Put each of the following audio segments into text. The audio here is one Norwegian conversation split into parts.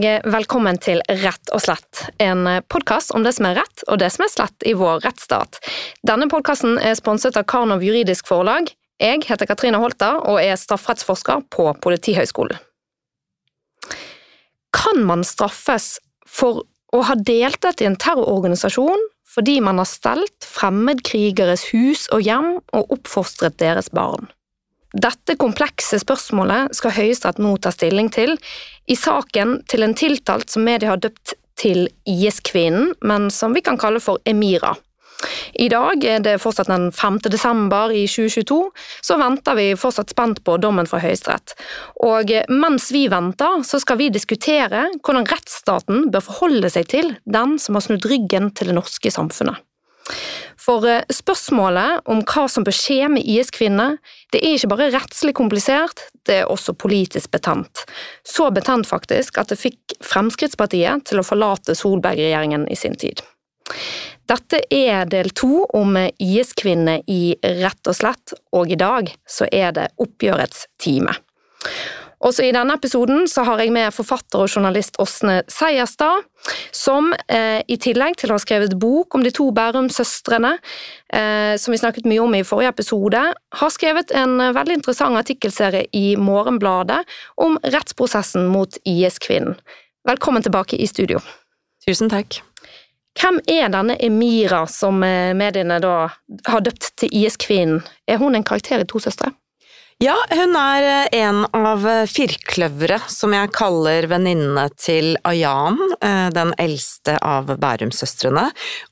og velkommen til Rett og slett, en podkast om det som er rett og det som er slett i vår rettsstat. Denne podkasten er sponset av Karnov juridisk forlag. Jeg heter Katrine Holter og er strafferettsforsker på Politihøgskolen. Kan man straffes for å ha deltatt i en terrororganisasjon fordi man har stelt fremmedkrigeres hus og hjem og oppfostret deres barn? Dette komplekse spørsmålet skal Høyesterett nå ta stilling til i saken til en tiltalt som media har døpt til IS-kvinnen, men som vi kan kalle for Emira. I dag er det fortsatt den 5. desember i 2022, så venter vi fortsatt spent på dommen fra Høyesterett. Og mens vi venter, så skal vi diskutere hvordan rettsstaten bør forholde seg til den som har snudd ryggen til det norske samfunnet. For eh, spørsmålet om hva som bør skje med IS-kvinner, det er ikke bare rettslig komplisert, det er også politisk betent. Så betent faktisk at det fikk Fremskrittspartiet til å forlate Solberg-regjeringen i sin tid. Dette er del to om IS-kvinner i Rett og slett, og i dag så er det oppgjørets time. Også i denne episoden så har jeg med forfatter og journalist Åsne Seierstad, som eh, i tillegg til å ha skrevet bok om de to Bærum-søstrene, eh, som vi snakket mye om i forrige episode, har skrevet en veldig interessant artikkelserie i Morgenbladet om rettsprosessen mot IS-kvinnen. Velkommen tilbake i studio. Tusen takk. Hvem er denne Emira som eh, mediene da har døpt til IS-kvinnen? Er hun en karakter i To søstre? Ja, hun er eh, en av eh, firkløveret som jeg kaller venninnene til Ayan, eh, den eldste av Bærum-søstrene,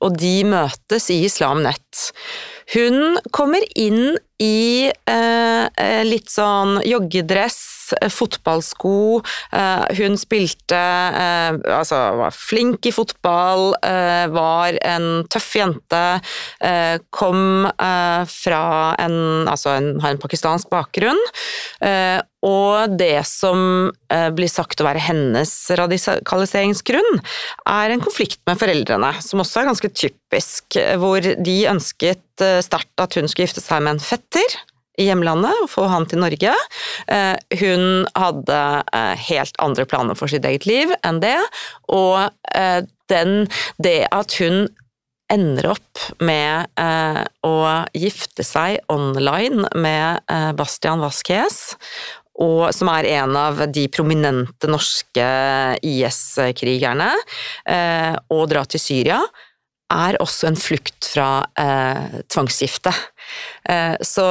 og de møtes i Islam Nett. Hun kommer inn i eh, litt sånn joggedress, fotballsko. Eh, hun spilte eh, Altså, var flink i fotball, var en tøff jente. kom fra en Altså, en, har en pakistansk bakgrunn. Og det som eh, blir sagt å være hennes radikaliseringsgrunn, er en konflikt med foreldrene, som også er ganske typisk, hvor de ønsket eh, sterkt at hun skulle gifte seg med en fetter i hjemlandet og få han til Norge. Eh, hun hadde helt andre planer for sitt eget liv enn det, og den, det at hun ender opp med eh, å gifte seg online med eh, Bastian Vasques og som er en av de prominente norske IS-krigerne, eh, og dra til Syria, er også en flukt fra eh, tvangsgifte. Eh, så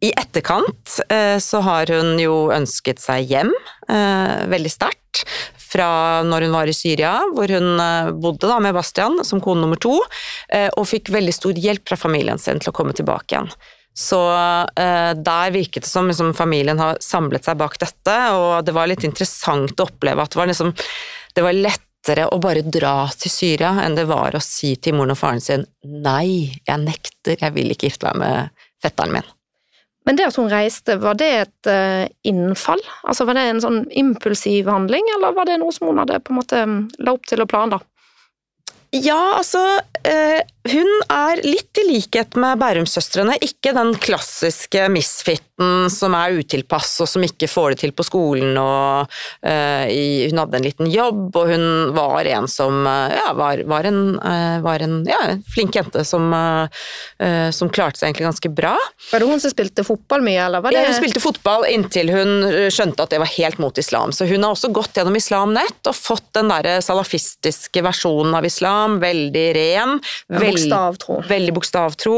i etterkant eh, så har hun jo ønsket seg hjem eh, veldig sterkt. Fra når hun var i Syria, hvor hun eh, bodde da med Bastian som kone nummer to, og fikk veldig stor hjelp fra familien sin til å komme tilbake igjen. Så eh, der virket det som liksom, familien har samlet seg bak dette, og det var litt interessant å oppleve at det var, liksom, det var lettere å bare dra til Syria enn det var å si til moren og faren sin nei, jeg nekter, jeg vil ikke gifte meg med fetteren min. Men det at hun reiste, var det et uh, innfall? Altså Var det en sånn impulsiv handling, eller var det noe som hun hadde på en måte la opp til å planla? Ja, altså eh, Hun er litt i likhet med Bærumsøstrene, ikke den klassiske misfitten som er utilpass og som ikke får det til på skolen. Og, uh, i, hun hadde en liten jobb, og hun var en som uh, ja, var, var, en, uh, var en ja, flink jente som, som, klarte seg egentlig ganske bra. Var det hun som spilte fotball mye, eller var det ja, Hun spilte fotball inntil hun skjønte at det var helt mot islam. Så hun har også gått gjennom Islam Nett og fått den der salafistiske versjonen av islam veldig ren. Bokstavtro. Veldig bokstavtro.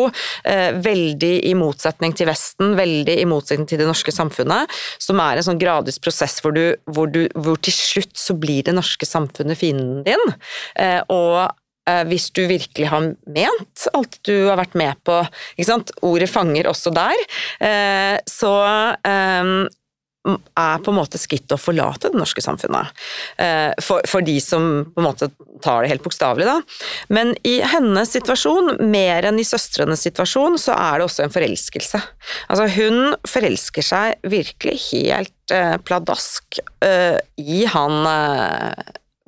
Eh, veldig i motsetning til Vesten, veldig i motsetning til det norske samfunnet. Som er en sånn gradvis prosess hvor, du, hvor, du, hvor til slutt så blir det norske samfunnet fienden din. Eh, og eh, hvis du virkelig har ment alt du har vært med på Ordet fanger også der. Så er på en måte skrittet å forlate det norske samfunnet. Eh, for, for, de som på en måte tar det helt bokstavelig, da. Men i hennes situasjon, mer enn i søstrenes situasjon, så er det også en forelskelse. Altså, hun forelsker seg virkelig helt eh, pladask eh, i han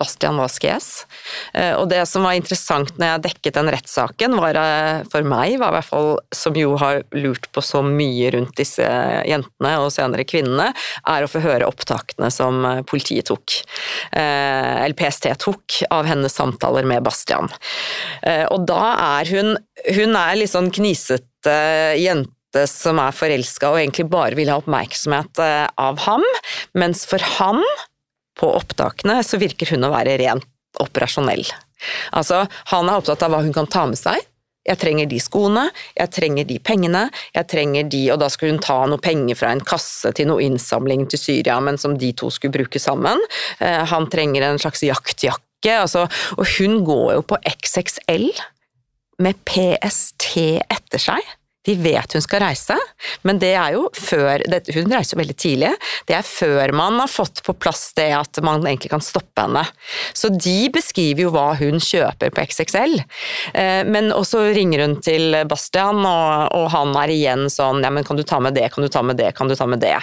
Bastian Vasques. Eh, og det som var interessant når jeg dekket den rettssaken, var eh, for meg, var i hvert fall som jo har lurt på så mye rundt disse jentene og senere kvinnene, er å få høre opptakene som eh, politiet tok, eller PST tok, av hennes samtaler med Bastian. Og da er hun Hun er litt sånn knisete jente som er forelska og egentlig bare vil ha oppmerksomhet av ham, mens for han på opptakene, så virker hun å være rent operasjonell. Altså, han er opptatt av hva hun kan ta med seg. Jeg trenger de skoene, jeg trenger de pengene, jeg trenger de Og da skulle hun ta noe penger fra en kasse til noe innsamling til Syria, men som de to skulle bruke sammen. Eh, han trenger en slags jaktjakke, altså, og hun går jo på XXL med PST etter seg. De vet hun skal reise, men det er jo før Hun reiser jo veldig tidlig. Det er før man har fått på plass det at man egentlig kan stoppe henne. Så de beskriver jo hva hun kjøper på XXL. Eh, men også ringer hun til Bastian, og, og han er igjen sånn ja, men kan du ta med det, kan du ta med det, kan du ta med det.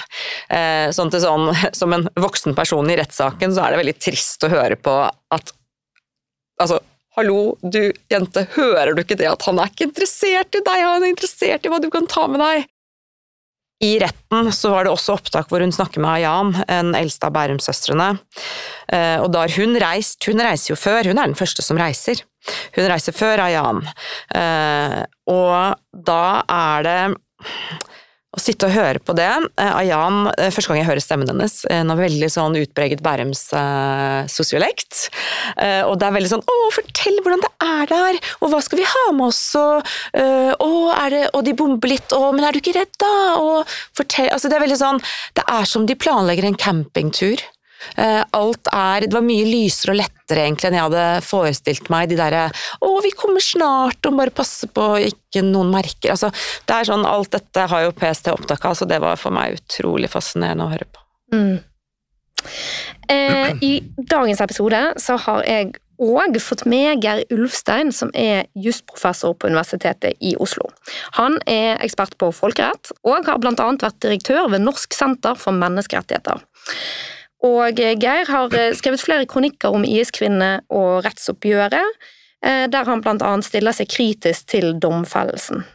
Eh, sånn til sånn, som en voksen person i rettssaken så er det veldig trist å høre på at altså Hallo, du jente, hører du ikke det at han er ikke interessert i deg, han er interessert i hva du kan ta med deg? I retten så var det også opptak hvor hun snakker med Ayan, en eldste av Bærums-søstrene. Eh, og da har hun reist Hun reiser jo før, hun er den første som reiser. Hun reiser før Ayan. Eh, og da er det å sitte og høre på det. Eh, Ayan, eh, første gang jeg hører stemmen hennes, en eh, veldig sånn utpreget Bærums sosiolekt. Uh, og det er veldig sånn 'Å, fortell hvordan det er der', og 'hva skal vi ha med oss', og, å, det, og de bomber litt, og 'men er du ikke redd', da', og fortell Altså, det er veldig sånn Det er som de planlegger en campingtur. Eh, alt er Det var mye lysere og lettere egentlig enn jeg hadde forestilt meg. De derre 'Å, vi kommer snart', og bare passe på ikke noen merker. Altså, det er sånn, Alt dette har jo PST opptak av, så det var for meg utrolig fascinerende å høre på. Mm. Eh, I dagens episode så har jeg og fått med Geir Ulfstein, som er jusprofessor på Universitetet i Oslo. Han er ekspert på folkerett, og har annet vært direktør ved Norsk senter for menneskerettigheter. Og Geir har eh, skrevet flere kronikker om IS-kvinnene og rettsoppgjøret, eh, der han blant annet stiller seg kritisk til domfellelsen.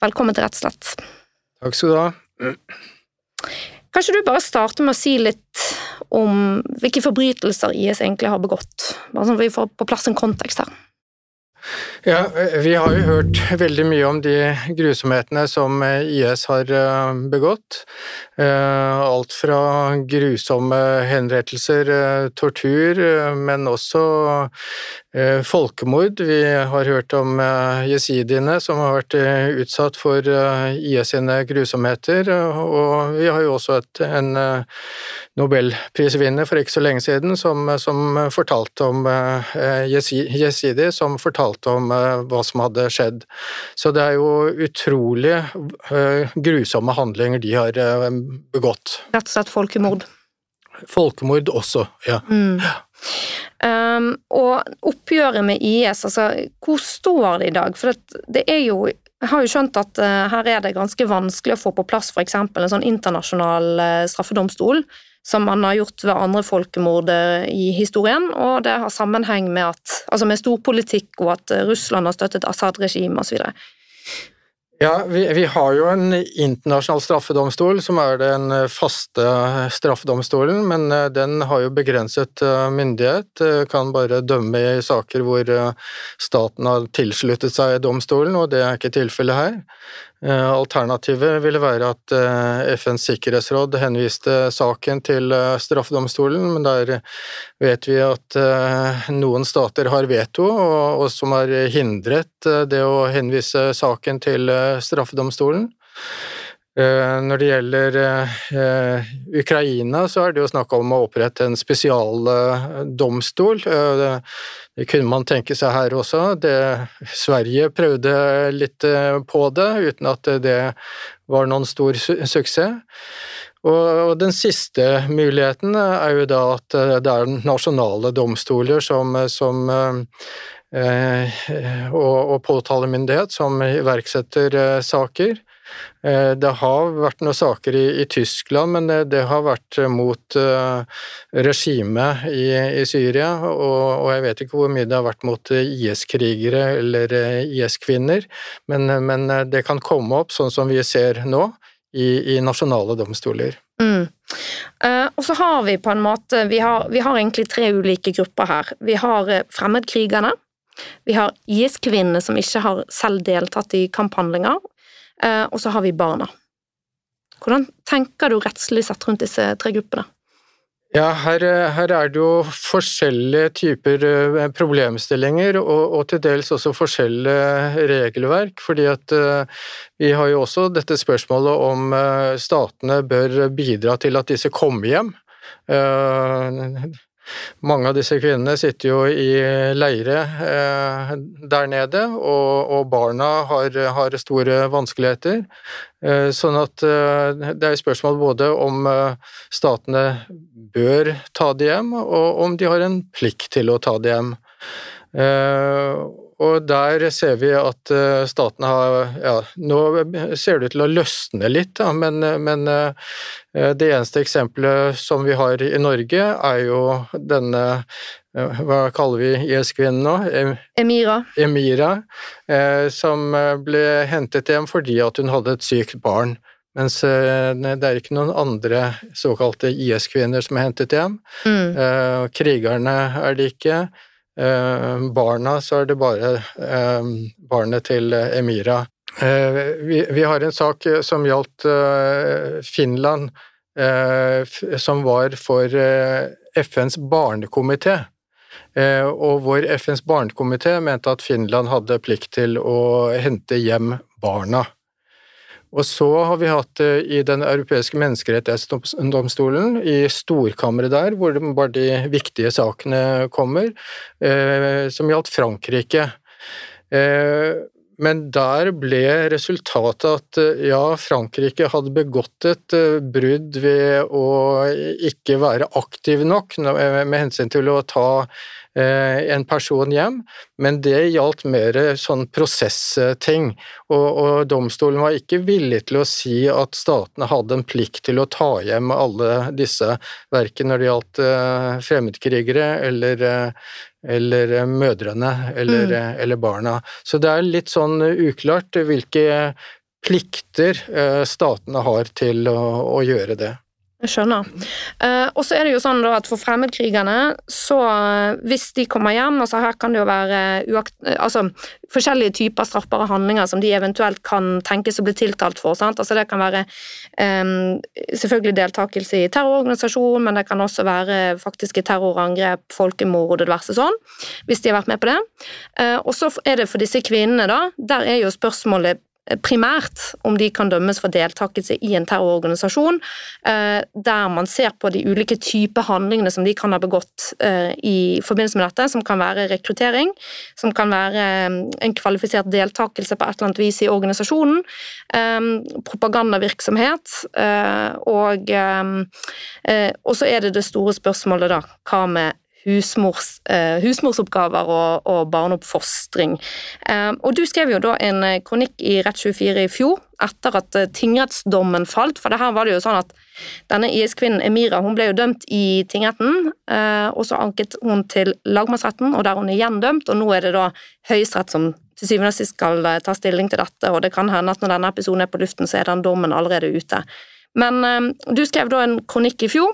Velkommen til Rettslett. Takk skal du ha. Kanskje du bare starter med å si litt om hvilke forbrytelser IS egentlig har begått, bare sånn at vi får på plass en kontekst her. Ja, Vi har jo hørt veldig mye om de grusomhetene som IS har eh, begått. Eh, alt fra grusomme henrettelser, eh, tortur, men også folkemord. Vi har hørt om jesidiene som har vært utsatt for IS sine grusomheter, og vi har jo også et, en nobelprisvinner for ikke så lenge siden som, som fortalte om jesidi, som fortalte om hva som hadde skjedd. Så det er jo utrolig grusomme handlinger de har begått. Rett og slett folkemord? Folkemord også, ja. Mm. Um, og oppgjøret med IS, altså hvor står det i dag? For det, det er jo jeg har jo skjønt at uh, her er det ganske vanskelig å få på plass f.eks. en sånn internasjonal uh, straffedomstol, som man har gjort ved andre folkemord uh, i historien, og det har sammenheng med, at, altså med storpolitikk og at Russland har støttet Assad-regimet osv. Ja, vi, vi, har jo en internasjonal straffedomstol, som er den faste straffedomstolen, men eh, den har jo begrenset eh, myndighet, eh, kan bare dømme i saker hvor staten har tilsluttet seg domstolen, og det er ikke tilfellet her. Eh, alternativet ville være at eh, FNs sikkerhetsråd henviste saken til eh, straffedomstolen, men der vet vi at noen stater har veto, og som har hindret det å henvise saken til straffedomstolen. Når det gjelder Ukraina, så er det jo snakk om å opprette en spesialdomstol. Det kunne man tenke seg her også. Det, Sverige prøvde litt eh, på det, uten at det var noen stor su suksess. Og, den siste muligheten er jo da at eh, det er nasjonale domstoler som, som eh, og, og påtalemyndighet som iverksetter eh, saker. Eh, det har vært noen saker i, i Tyskland, men det, det, har vært mot uh, regimet i, i, Syria, og, og, jeg vet ikke hvor mye det har vært mot IS-krigere eller IS-kvinner, men, men, det kan komme opp, sånn som vi ser nå, i, i nasjonale domstoler. Mm. Uh, og så har vi på en måte vi har, vi har, egentlig tre ulike grupper her. Vi har fremmedkrigerne. Vi har IS-kvinnene som ikke har selv deltatt i kamphandlinger, Eh, og så har vi barna. Hvordan tenker du rettslig sett rundt disse tre gruppene? Ja, her, her, er det jo forskjellige typer eh, problemstillinger, og, og, til dels også forskjellige regelverk. fordi at vi har jo også dette spørsmålet om statene bør bidra til at disse kommer hjem. Uh, mange av disse kvinnene sitter jo i leire eh, der nede, og, og barna har, har, store vanskeligheter. Eh, sånn at eh, det er spørsmål både om eh, statene bør ta det hjem, og om de har en plikt til å ta det hjem. Eh, og der ser vi at eh, staten har ja, Nå ser det ut til å løsne litt, da, men, men, eh, det eneste eksempelet som vi har i Norge, er jo denne eh, hva kaller vi IS-kvinnen nå? Emira. Emira, som ble hentet hjem fordi at hun hadde et sykt barn. Mens det er ikke noen andre såkalte IS-kvinner som er hentet hjem. Mm. Krigerne er det ikke. Eh, barna, så er det bare eh, barnet til Emira. Eh, vi, vi har en sak som gjaldt Finland, som var for FNs barnekomité. Og hvor FNs barnekomité mente at Finland hadde plikt til å hente hjem barna. Og så har vi hatt det i Den europeiske menneskerettighetsdomstolen, i storkammeret der, hvor det bare de viktige sakene kommer, eh, som gjaldt Frankrike. Eh, men der ble resultatet at eh, ja, Frankrike hadde begått et eh, brudd ved å ikke være aktiv nok med hensyn til å ta eh, en person hjem, men det gjaldt mer sånn prosessting, og, og, domstolen var ikke villig til å si at statene hadde en plikt til å ta hjem alle disse, verken når det gjaldt fremmedkrigere eller, eller eh, mødrene eller, mm. Eh, eller, barna. Så det er litt sånn uklart hvilke plikter eh, statene har til å, å gjøre det. Jeg skjønner. Uh, og så er det jo sånn da at for fremmedkrigerne, så hvis de kommer hjem altså Her kan det jo være uakt, altså, forskjellige typer straffbare handlinger som de eventuelt kan tenkes å bli tiltalt for. Sant? Altså Det kan være um, selvfølgelig deltakelse i terrororganisasjon, men det kan også være faktiske terrorangrep, folkemord og diverse sånn, hvis de har vært med på det. Og så er det for disse kvinnene, da, der er jo spørsmålet primært om de kan dømmes for deltakelse i en terrororganisasjon, eh, der man ser på de ulike typer handlingene som de kan ha begått eh, i forbindelse med dette, som kan være rekruttering, som kan være eh, en kvalifisert deltakelse på et eller annet vis i organisasjonen, propagandavirksomhet, og, og så er det det store spørsmålet, da, hva med husmors, eh, husmorsoppgaver og, og barneoppfostring. Eh, og du skrev jo da en eh, kronikk i Rett24 i fjor, etter at eh, tingrettsdommen falt, for det her var det jo sånn at denne IS-kvinnen Emira hun ble jo dømt i tingretten, eh, og så anket hun til lagmannsretten, og der hun igjen dømt, og nå er det da Høyesterett som til syvende og sist skal eh, ta stilling til dette, og det kan hende at når denne episoden er på luften, så er den dommen allerede ute. Men du skrev da en kronikk i fjor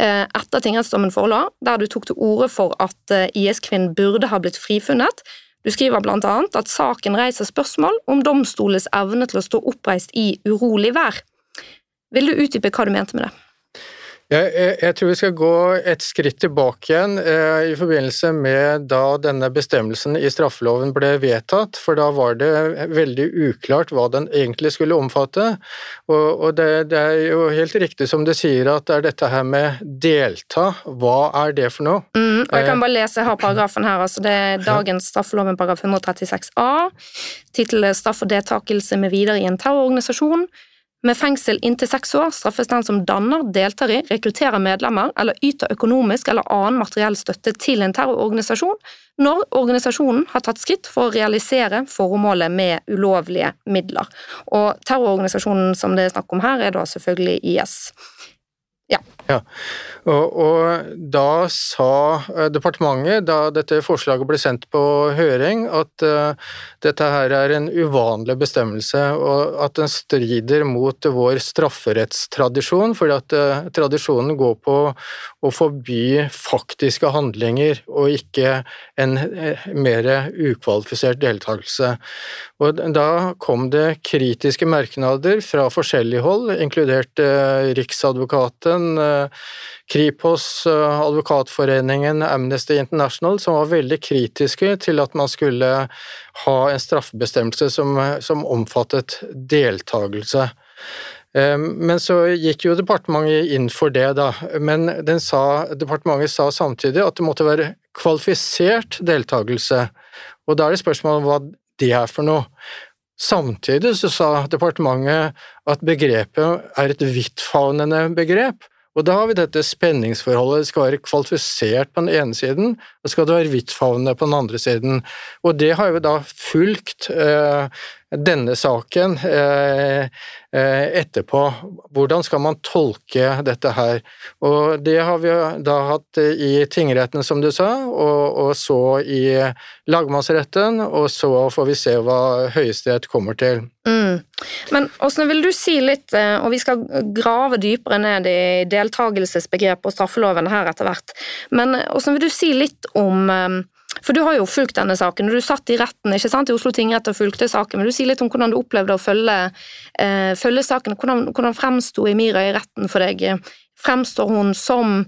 etter tingrettsdommen forelå, der du tok til orde for at eh, IS-kvinnen burde ha blitt frifunnet. Du skriver annet at saken reiser spørsmål om domstolenes evne til å stå oppreist i urolig vær. Vil du utdype hva du mente med det? Jeg, jeg, tror vi skal gå et skritt tilbake igjen eh, i forbindelse med da denne bestemmelsen i straffeloven ble vedtatt, for da var det veldig uklart hva den egentlig skulle omfatte. Og, og det, det, er jo helt riktig som du sier at det er dette her med delta, hva er det for noe? Mm, og Jeg kan bare lese, jeg har paragrafen her, altså det er dagens straffeloven paragraf 136 a. Tittel 'Straff og deltakelse med videre i en terrororganisasjon'. Med fengsel inntil seks år straffes den som danner, deltar i, rekrutterer medlemmer eller yter økonomisk eller annen materiell støtte til en terrororganisasjon når organisasjonen har tatt skritt for å realisere formålet med ulovlige midler. Og terrororganisasjonen som det er snakk om her, er da selvfølgelig IS. Ja. Ja. Og, og, da sa eh, departementet, da dette forslaget ble sendt på høring, at uh, dette her er en uvanlig bestemmelse, og at den strider mot vår strafferettstradisjon, fordi at uh, tradisjonen går på å forby faktiske handlinger, og ikke en mer ukvalifisert deltakelse. Og da kom det kritiske merknader fra forskjellig hold, inkludert Riksadvokaten, Kripos, eh, Advokatforeningen, Amnesty International, som var veldig kritiske til at man skulle ha en straffebestemmelse som, som omfattet deltakelse. Eh, men så gikk jo departementet inn for det, da. Men sa, departementet sa samtidig at det måtte være kvalifisert deltakelse. Og da er det spørsmålet hva det er for noe. Samtidig så sa departementet at begrepet er et vidtfavnende begrep, og da har vi dette spenningsforholdet, det skal være kvalifisert på den ene siden, og skal det være vidtfavnende på den andre siden. Og det har jo da fulgt eh, denne saken eh, eh, etterpå. Hvordan skal man tolke dette her? Og det har vi da hatt i tingretten, som du sa, og, og så i lagmannsretten, og så får vi se hva Høyesterett kommer til. Mm. Men Åsne, vil du si litt, eh, og vi skal grave dypere ned i deltakelsesbegrepet og straffeloven her etter hvert, men Åsne, vil du si litt om for du har jo fulgt denne saken, og du satt i retten ikke sant, i Oslo tingrett og fulgte saken. Vil du si litt om hvordan du opplevde å følge, eh, følge saken? Hvordan, hvordan fremsto Emira i retten for deg? Fremstår hun som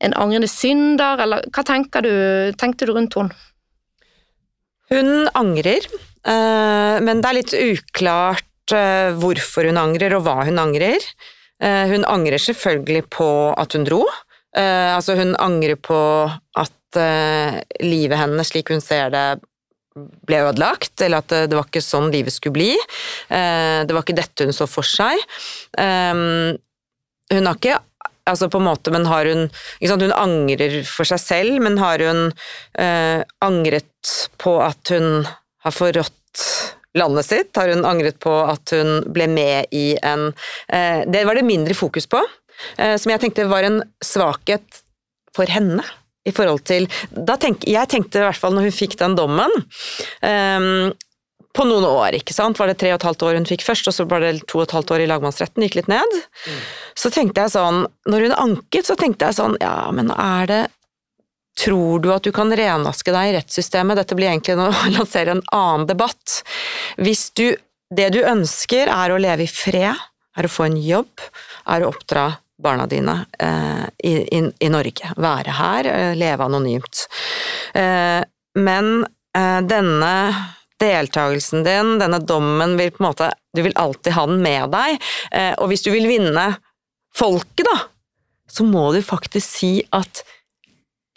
en angrende synder, eller hva du, tenkte du rundt henne? Hun angrer, eh, men det er litt uklart eh, hvorfor hun angrer, og hva hun angrer. Eh, hun angrer selvfølgelig på at hun dro. Altså, hun angrer på at uh, livet hennes, slik hun ser det, ble ødelagt, eller at det, det var ikke sånn livet skulle bli. Uh, det var ikke dette hun så for seg. Hun har ikke altså på en måte, men har hun sant, Hun angrer for seg selv, men har hun eh, angret på at hun har forrådt landet sitt? Har hun angret på at hun ble med i en eh, Det var det mindre fokus på, eh, som jeg tenkte var en svakhet for henne i forhold til tenk, Jeg tenkte i hvert fall når hun fikk den dommen um, på noen år, ikke sant. Var det tre og et halvt år hun fikk først, og så var det to og et halvt år i lagmannsretten, gikk litt ned. Mm. Så tenkte jeg sånn Når hun anket, så tenkte jeg sånn Ja, men er det Tror du at du kan renvaske deg i rettssystemet? Dette blir egentlig å lansere en annen debatt. Hvis du Det du ønsker, er å leve i fred, er å få en jobb, er å oppdra barna dine eh, i, i, i, Norge. Være her, eh, leve anonymt. Eh, men eh, denne deltakelsen din, denne dommen, vil på en måte Du vil alltid ha den med deg. Eh, og hvis du vil vinne folket, da, så må du faktisk si at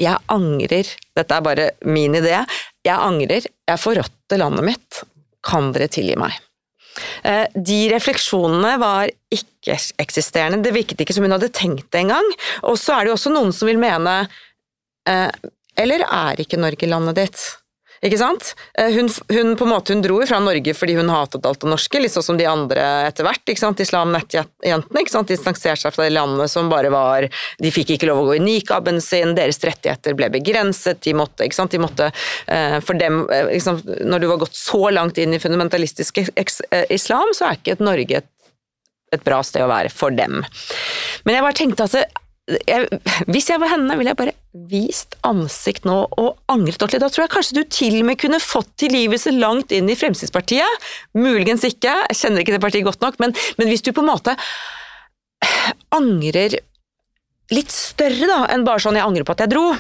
jeg angrer, dette er bare min idé, jeg angrer, jeg forrådte landet mitt, kan dere tilgi meg? Eh, de refleksjonene var ikke-eksisterende, det virket ikke som hun hadde tenkt det engang. Og så er det jo også noen som vil mene eh, Eller er ikke Norge landet ditt? Ikke sant? Eh, hun, hun, på en måte, hun dro jo fra Norge fordi hun hatet alt det norske, litt sånn som de andre etter hvert. ikke sant? Islam-nettjentene ikke sant? distanserte seg fra de landene som bare var De fikk ikke lov å gå i nikaben sin, deres rettigheter ble begrenset, de måtte ikke sant? De måtte, uh, for dem, liksom, Når du var gått så langt inn i fundamentalistisk islam, så er ikke et Norge et, et bra sted å være for dem. Men jeg bare tenkte at jeg, hvis jeg var henne, ville jeg bare vist ansikt nå og angret ordentlig. Da tror jeg kanskje du til og med kunne fått tilgivelse langt inn i Fremskrittspartiet. Muligens ikke, jeg kjenner ikke det partiet godt nok, men, men hvis du på en måte angrer litt større da, enn bare sånn 'jeg angrer på at jeg dro'.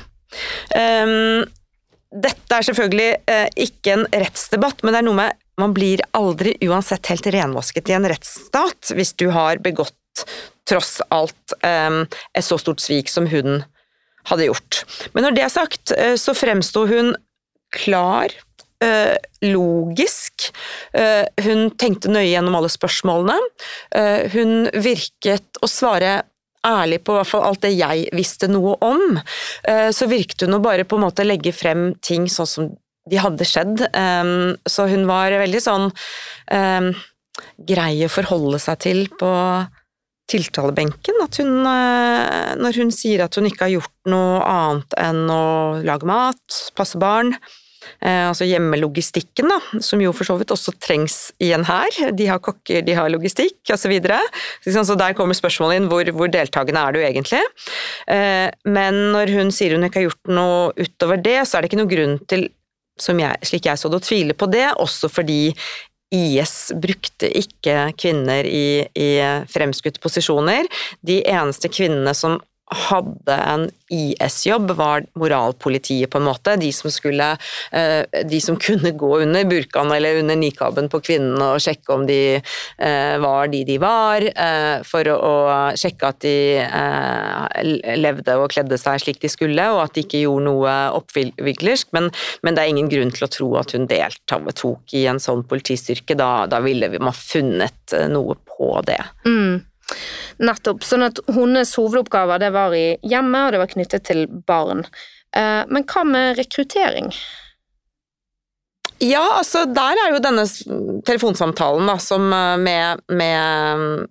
Um, dette er selvfølgelig uh, ikke en rettsdebatt, men det er noe med man blir aldri uansett helt renvasket i en rettsstat hvis du har begått tross alt um, et så stort svik som hun hadde gjort. Men når det er sagt, uh, så fremsto hun klar eh, logisk. Eh, hun tenkte nøye gjennom alle spørsmålene. Eh, hun virket å svare ærlig på hvert fall alt det jeg visste noe om. Eh, så virket hun å bare på en måte legge frem ting sånn som de hadde skjedd. Um, så hun var veldig sånn um, grei å forholde seg til på tiltalebenken. At hun, uh, når hun sier at hun ikke har gjort noe annet enn å lage mat, passe barn, uh, altså hjemmelogistikken, da, som jo for så vidt også trengs igjen her. De har kokker, de har logistikk, osv. Så, videre. så der kommer spørsmålet inn hvor, hvor deltakende er du egentlig? Uh, men når hun sier hun ikke har gjort noe utover det, så er det ikke noen grunn til jeg, slik jeg så det, å tvile på det, også fordi IS brukte ikke kvinner i, i fremskutte posisjoner. De eneste kvinnene som hadde en IS-jobb, var moralpolitiet, på en måte. De som, skulle, eh, de som kunne gå under burkaen eller under nikaben på kvinnene og sjekke om de eh, var de de var, eh, for å sjekke at de levde og kledde seg slik de skulle, og at de ikke gjorde noe oppviglersk. Men, men det er ingen grunn til å tro at hun deltok i en sånn politistyrke. Da, da ville vi ha funnet noe på det. Mm. Nettopp. Sånn at hennes hovedoppgaver det var i hjemmet, og det var knyttet til barn. Eh, men hva med rekruttering? Ja, altså der er jo denne telefonsamtalen da, som eh, med, med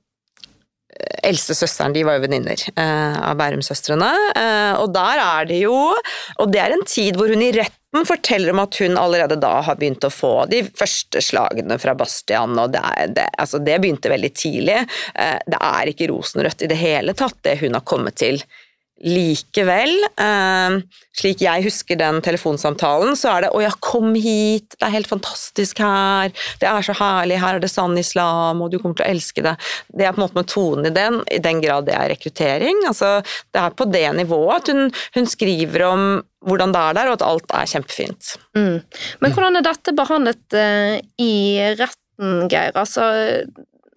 eh, eldstesøsteren, de var jo venninner eh, av Bærum-søstrene. Eh, og der er det jo Og det er en tid hvor hun i retten forteller om at hun allerede da har begynt å få de første slagene fra Bastian, og det, er, det, altså det begynte veldig tidlig. Eh, det er ikke rosenrødt i det hele tatt, det hun har kommet til. Likevel, eh, slik jeg husker den telefonsamtalen, så er det 'Å ja, kom hit, det er helt fantastisk her, det er så herlig, her er det sann islam, og du kommer til å elske det'. Det er på en måte med tonen i den, i den grad det er rekruttering. Altså, det er på det nivået at hun, hun skriver om hvordan det er der, og at alt er kjempefint. Mm. Men hvordan er dette behandlet uh, i retten, Geir? Altså,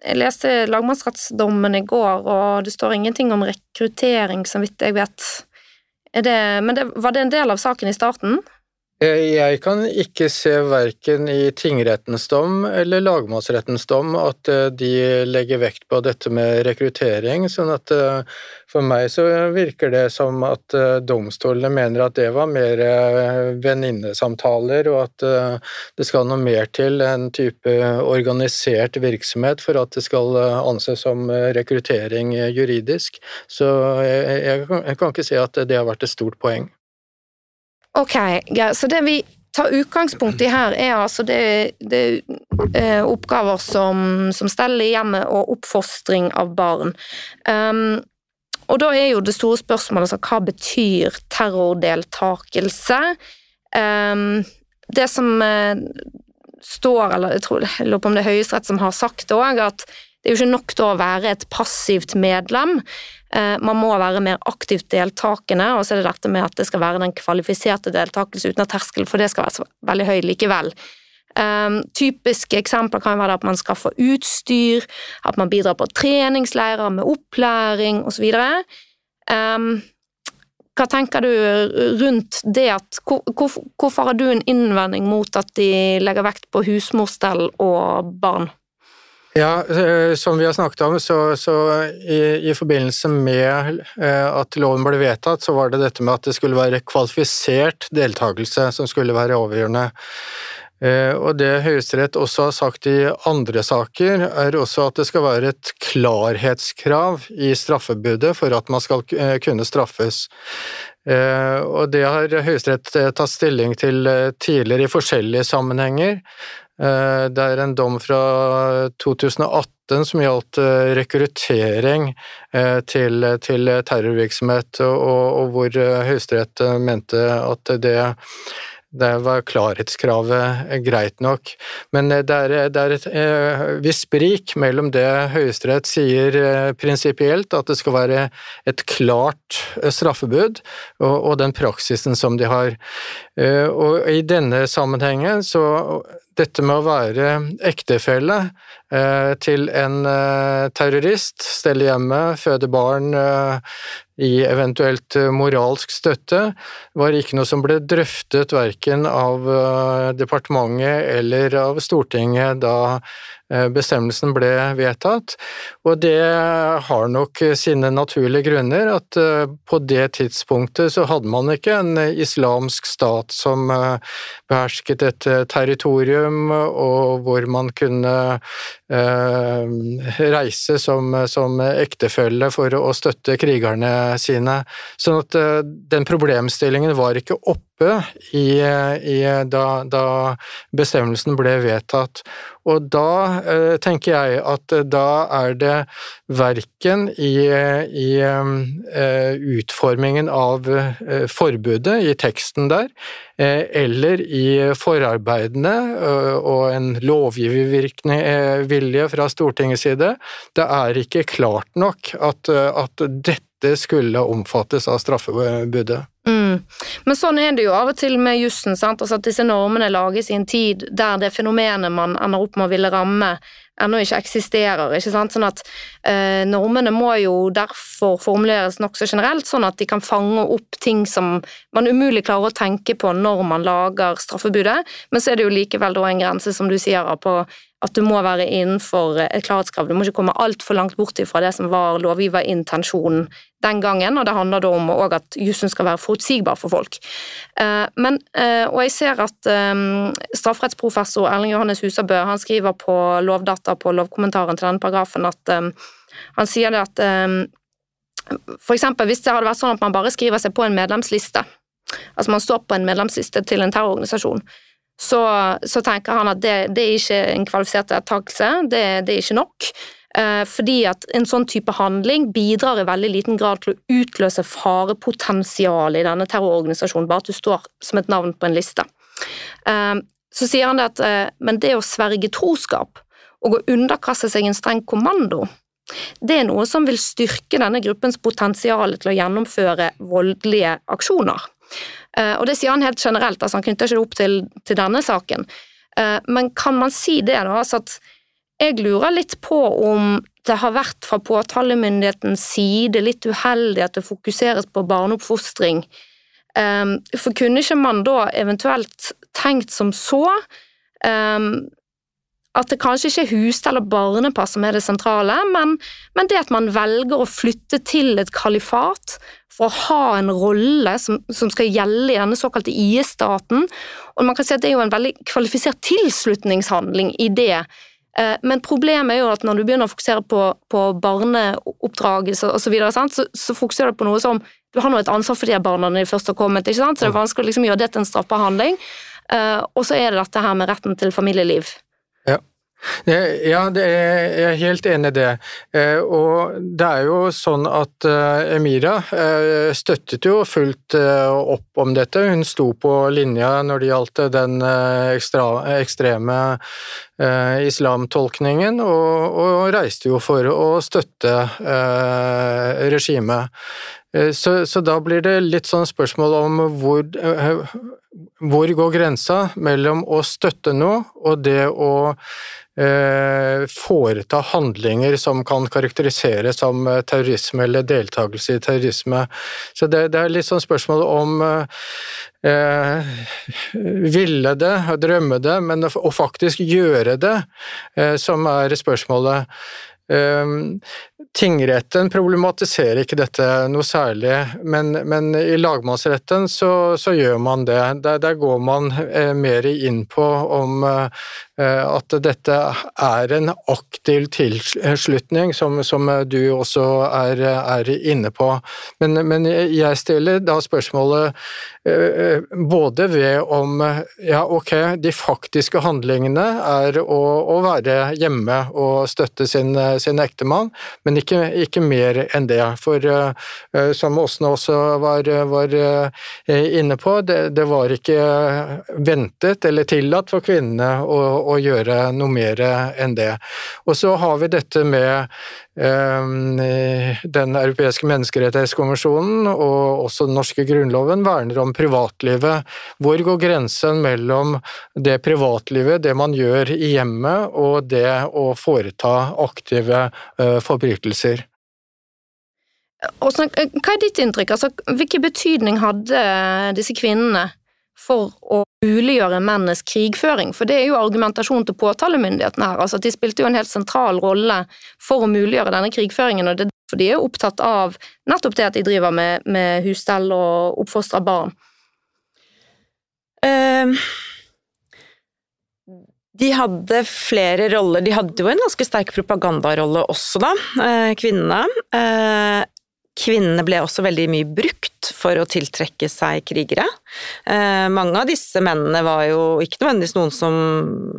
jeg leste lagmannsrettsdommen i går, og det står ingenting om rekruttering, så vidt jeg vet. Det, men det, var det en del av saken i starten? Eh, jeg kan ikke se verken i tingrettens dom eller lagmannsrettens dom at eh, de legger vekt på dette med rekruttering, sånn at eh, for meg så virker det som at domstolene mener at det var mer venninnesamtaler, og at det skal noe mer til en type organisert virksomhet for at det skal anses som rekruttering juridisk. Så jeg, kan ikke se at det har vært et stort poeng. Ok, ja, så det vi tar utgangspunkt i her, er altså det, det eh, oppgaver som, som stell i hjemmet og oppfostring av barn. Um, og da er jo det store spørsmålet altså, hva betyr terrordeltakelse? Um, det som eh, står, eller jeg, tror, jeg lurer på om det er Høyesterett som har sagt det òg, at det er jo ikke nok til å være et passivt medlem. Eh, man må være mer aktivt deltakende, og så er det dette med at det skal være den kvalifiserte deltakelse uten at terskelen for det skal være veldig høy likevel. Um, typiske eksempler kan være at man skaffer utstyr, at man bidrar på treningsleirer med opplæring osv. Um, hva tenker du rundt det at hvor, Hvorfor har du en innvending mot at de legger vekt på husmorstell og barn? Ja, eh, som vi har snakket om, så, så i, i, forbindelse med eh, at loven ble vedtatt, så var det dette med at det skulle være kvalifisert deltakelse som skulle være overgjørende. Eh, og det Høyesterett også har sagt i andre saker, er også at det skal være et klarhetskrav i straffebudet for at man skal kunne straffes. Og det har Høyesterett tatt stilling til tidligere i forskjellige sammenhenger. Eh, det er en dom fra 2018 som gjaldt eh, rekruttering eh, til, til terrorvirksomhet, og, og hvor Høyesterett mente at det der var klarhetskravet greit nok, men det er, det er et eh, visst sprik mellom det Høyesterett sier prinsipielt, at det skal være et klart straffebud, og, den praksisen som de har. Og i denne sammenhengen så dette med å være ektefelle eh, til en eh, terrorist, stelle hjemme, føde barn eh, i eventuelt moralsk støtte, var ikke noe som ble drøftet verken av departementet eller av Stortinget da Eh, bestemmelsen ble vedtatt, og det har nok sine naturlige grunner. At eh, på det tidspunktet så hadde man ikke en islamsk stat som eh, behersket et territorium, og hvor man kunne reise som, som ektefelle for å støtte krigerne sine. Sånn at den problemstillingen var ikke oppe i, i, da, da bestemmelsen ble vedtatt. Og da eh, tenker jeg at eh, da er det verken i, i eh, utformingen av forbudet i teksten der, eller i forarbeidene og en lovgivervilje fra Stortingets side. Det er ikke klart nok at, at dette skulle omfattes av straffebudet. Mm. Men sånn er det jo av og til med jussen. Altså at disse normene lages i en tid der det fenomenet man ender opp med å ville ramme, ennå ikke eksisterer. ikke? Sånn at eh, Normene må jo derfor formuleres nokså generelt, sånn at de kan fange opp ting som man umulig klarer å tenke på når man lager straffebudet, men så er det jo likevel da en grense, som du sier, på at du må være innenfor et klarhetskrav. Du må ikke komme altfor langt bort fra det som var lovgiverintensjonen den gangen, og det handler da om at jussen skal være forutsigbar for folk. Eh, men, eh, og jeg ser at um, strafferettsprofessor Erling Johannes Husabø han skriver på Lovdata på lovkommentaren til denne paragrafen at han sier det at f.eks. hvis det hadde vært sånn at man bare skriver seg på en medlemsliste, altså man står på en medlemsliste til en terrororganisasjon, så, så tenker han at det, det er ikke en kvalifisert deltakelse, det, det er ikke nok. Eh, fordi at en sånn type handling bidrar i veldig liten grad til å utløse farepotensialet i denne terrororganisasjonen, bare at du står som et navn på en liste. Eh, så sier han det at eh, men det å sverge troskap og å underkaste seg en streng kommando, det er noe som vil styrke denne gruppens potensial til å gjennomføre voldelige aksjoner. Og det sier han helt generelt, altså han knytter ikke det opp til, til denne saken. Men kan man si det, da? altså at jeg lurer litt på om det har vært fra påtalemyndighetens side litt uheldig at det fokuseres på barneoppfostring. Ehm, for kunne ikke man da eventuelt tenkt som så ehm, at det kanskje ikke er hus- eller barnepass som er det sentrale, men, men, det at man velger å flytte til et kalifat for å ha en rolle som, som skal gjelde i denne såkalte IS-staten. Og man kan si at det er jo en veldig kvalifisert tilslutningshandling i det men problemet er jo at når du begynner å fokusere på, på barneoppdragelse osv., så, så, så fokuserer du på noe som Du har nå et ansvar for de barna når de først har kommet, ikke sant? så det er vanskelig å liksom gjøre det til en straffbar handling. Uh, og så er det dette her med retten til familieliv. Ja, er, jeg er helt enig i det. Eh, og det er jo sånn at eh, Emira eh, støttet jo fullt opp om dette. Hun sto på linja når det gjaldt den ekstra, ekstreme islamtolkningen, og, og, reiste jo for å støtte regimet. Så, så, da blir det litt sånn spørsmål om hvor, hvor går grensa mellom å støtte noe og det å Eh, foreta handlinger som kan karakteriseres som eh, terrorisme eller deltakelse i terrorisme. Så det, det er litt sånn spørsmål om eh, ville det, drømme det, men å, faktisk gjøre det, eh, som er spørsmålet. Ehm, tingretten problematiserer ikke dette noe særlig, men, men i lagmannsretten så, så, gjør man det. Der, der går man eh, mer inn på om eh, at dette er en aktiv tilslutning, som, som du også er, er inne på. Men, men, jeg stiller da spørsmålet eh, både ved om ja, ok, de faktiske handlingene er å, å være hjemme og støtte sin sin ektemann, men ikke, ikke mer enn det. For som Åsne også var, var inne på, det, det, var ikke ventet eller tillatt for kvinnene å, å gjøre noe mer enn det. Og så har vi dette med den europeiske menneskerettighetskonvensjonen og også den norske grunnloven verner om privatlivet. Hvor går grensen mellom det privatlivet, det man gjør i hjemmet, og det å foreta aktive eh, forbrytelser? Hva er ditt inntrykk? Altså, hvilken betydning hadde disse kvinnene for å muliggjøre mennenes krigføring, for det er jo argumentasjonen til påtalemyndighetene her. altså De spilte jo en helt sentral rolle for å muliggjøre denne krigføringen, og det er derfor de er opptatt av nettopp det at de driver med, med husstell og oppfostrer barn. Uh, de hadde flere roller. De hadde jo en ganske sterk propagandarolle også, da, uh, kvinnene. Kvinnene ble også veldig mye brukt for å tiltrekke seg krigere. Eh, mange av disse mennene var jo ikke nødvendigvis noen som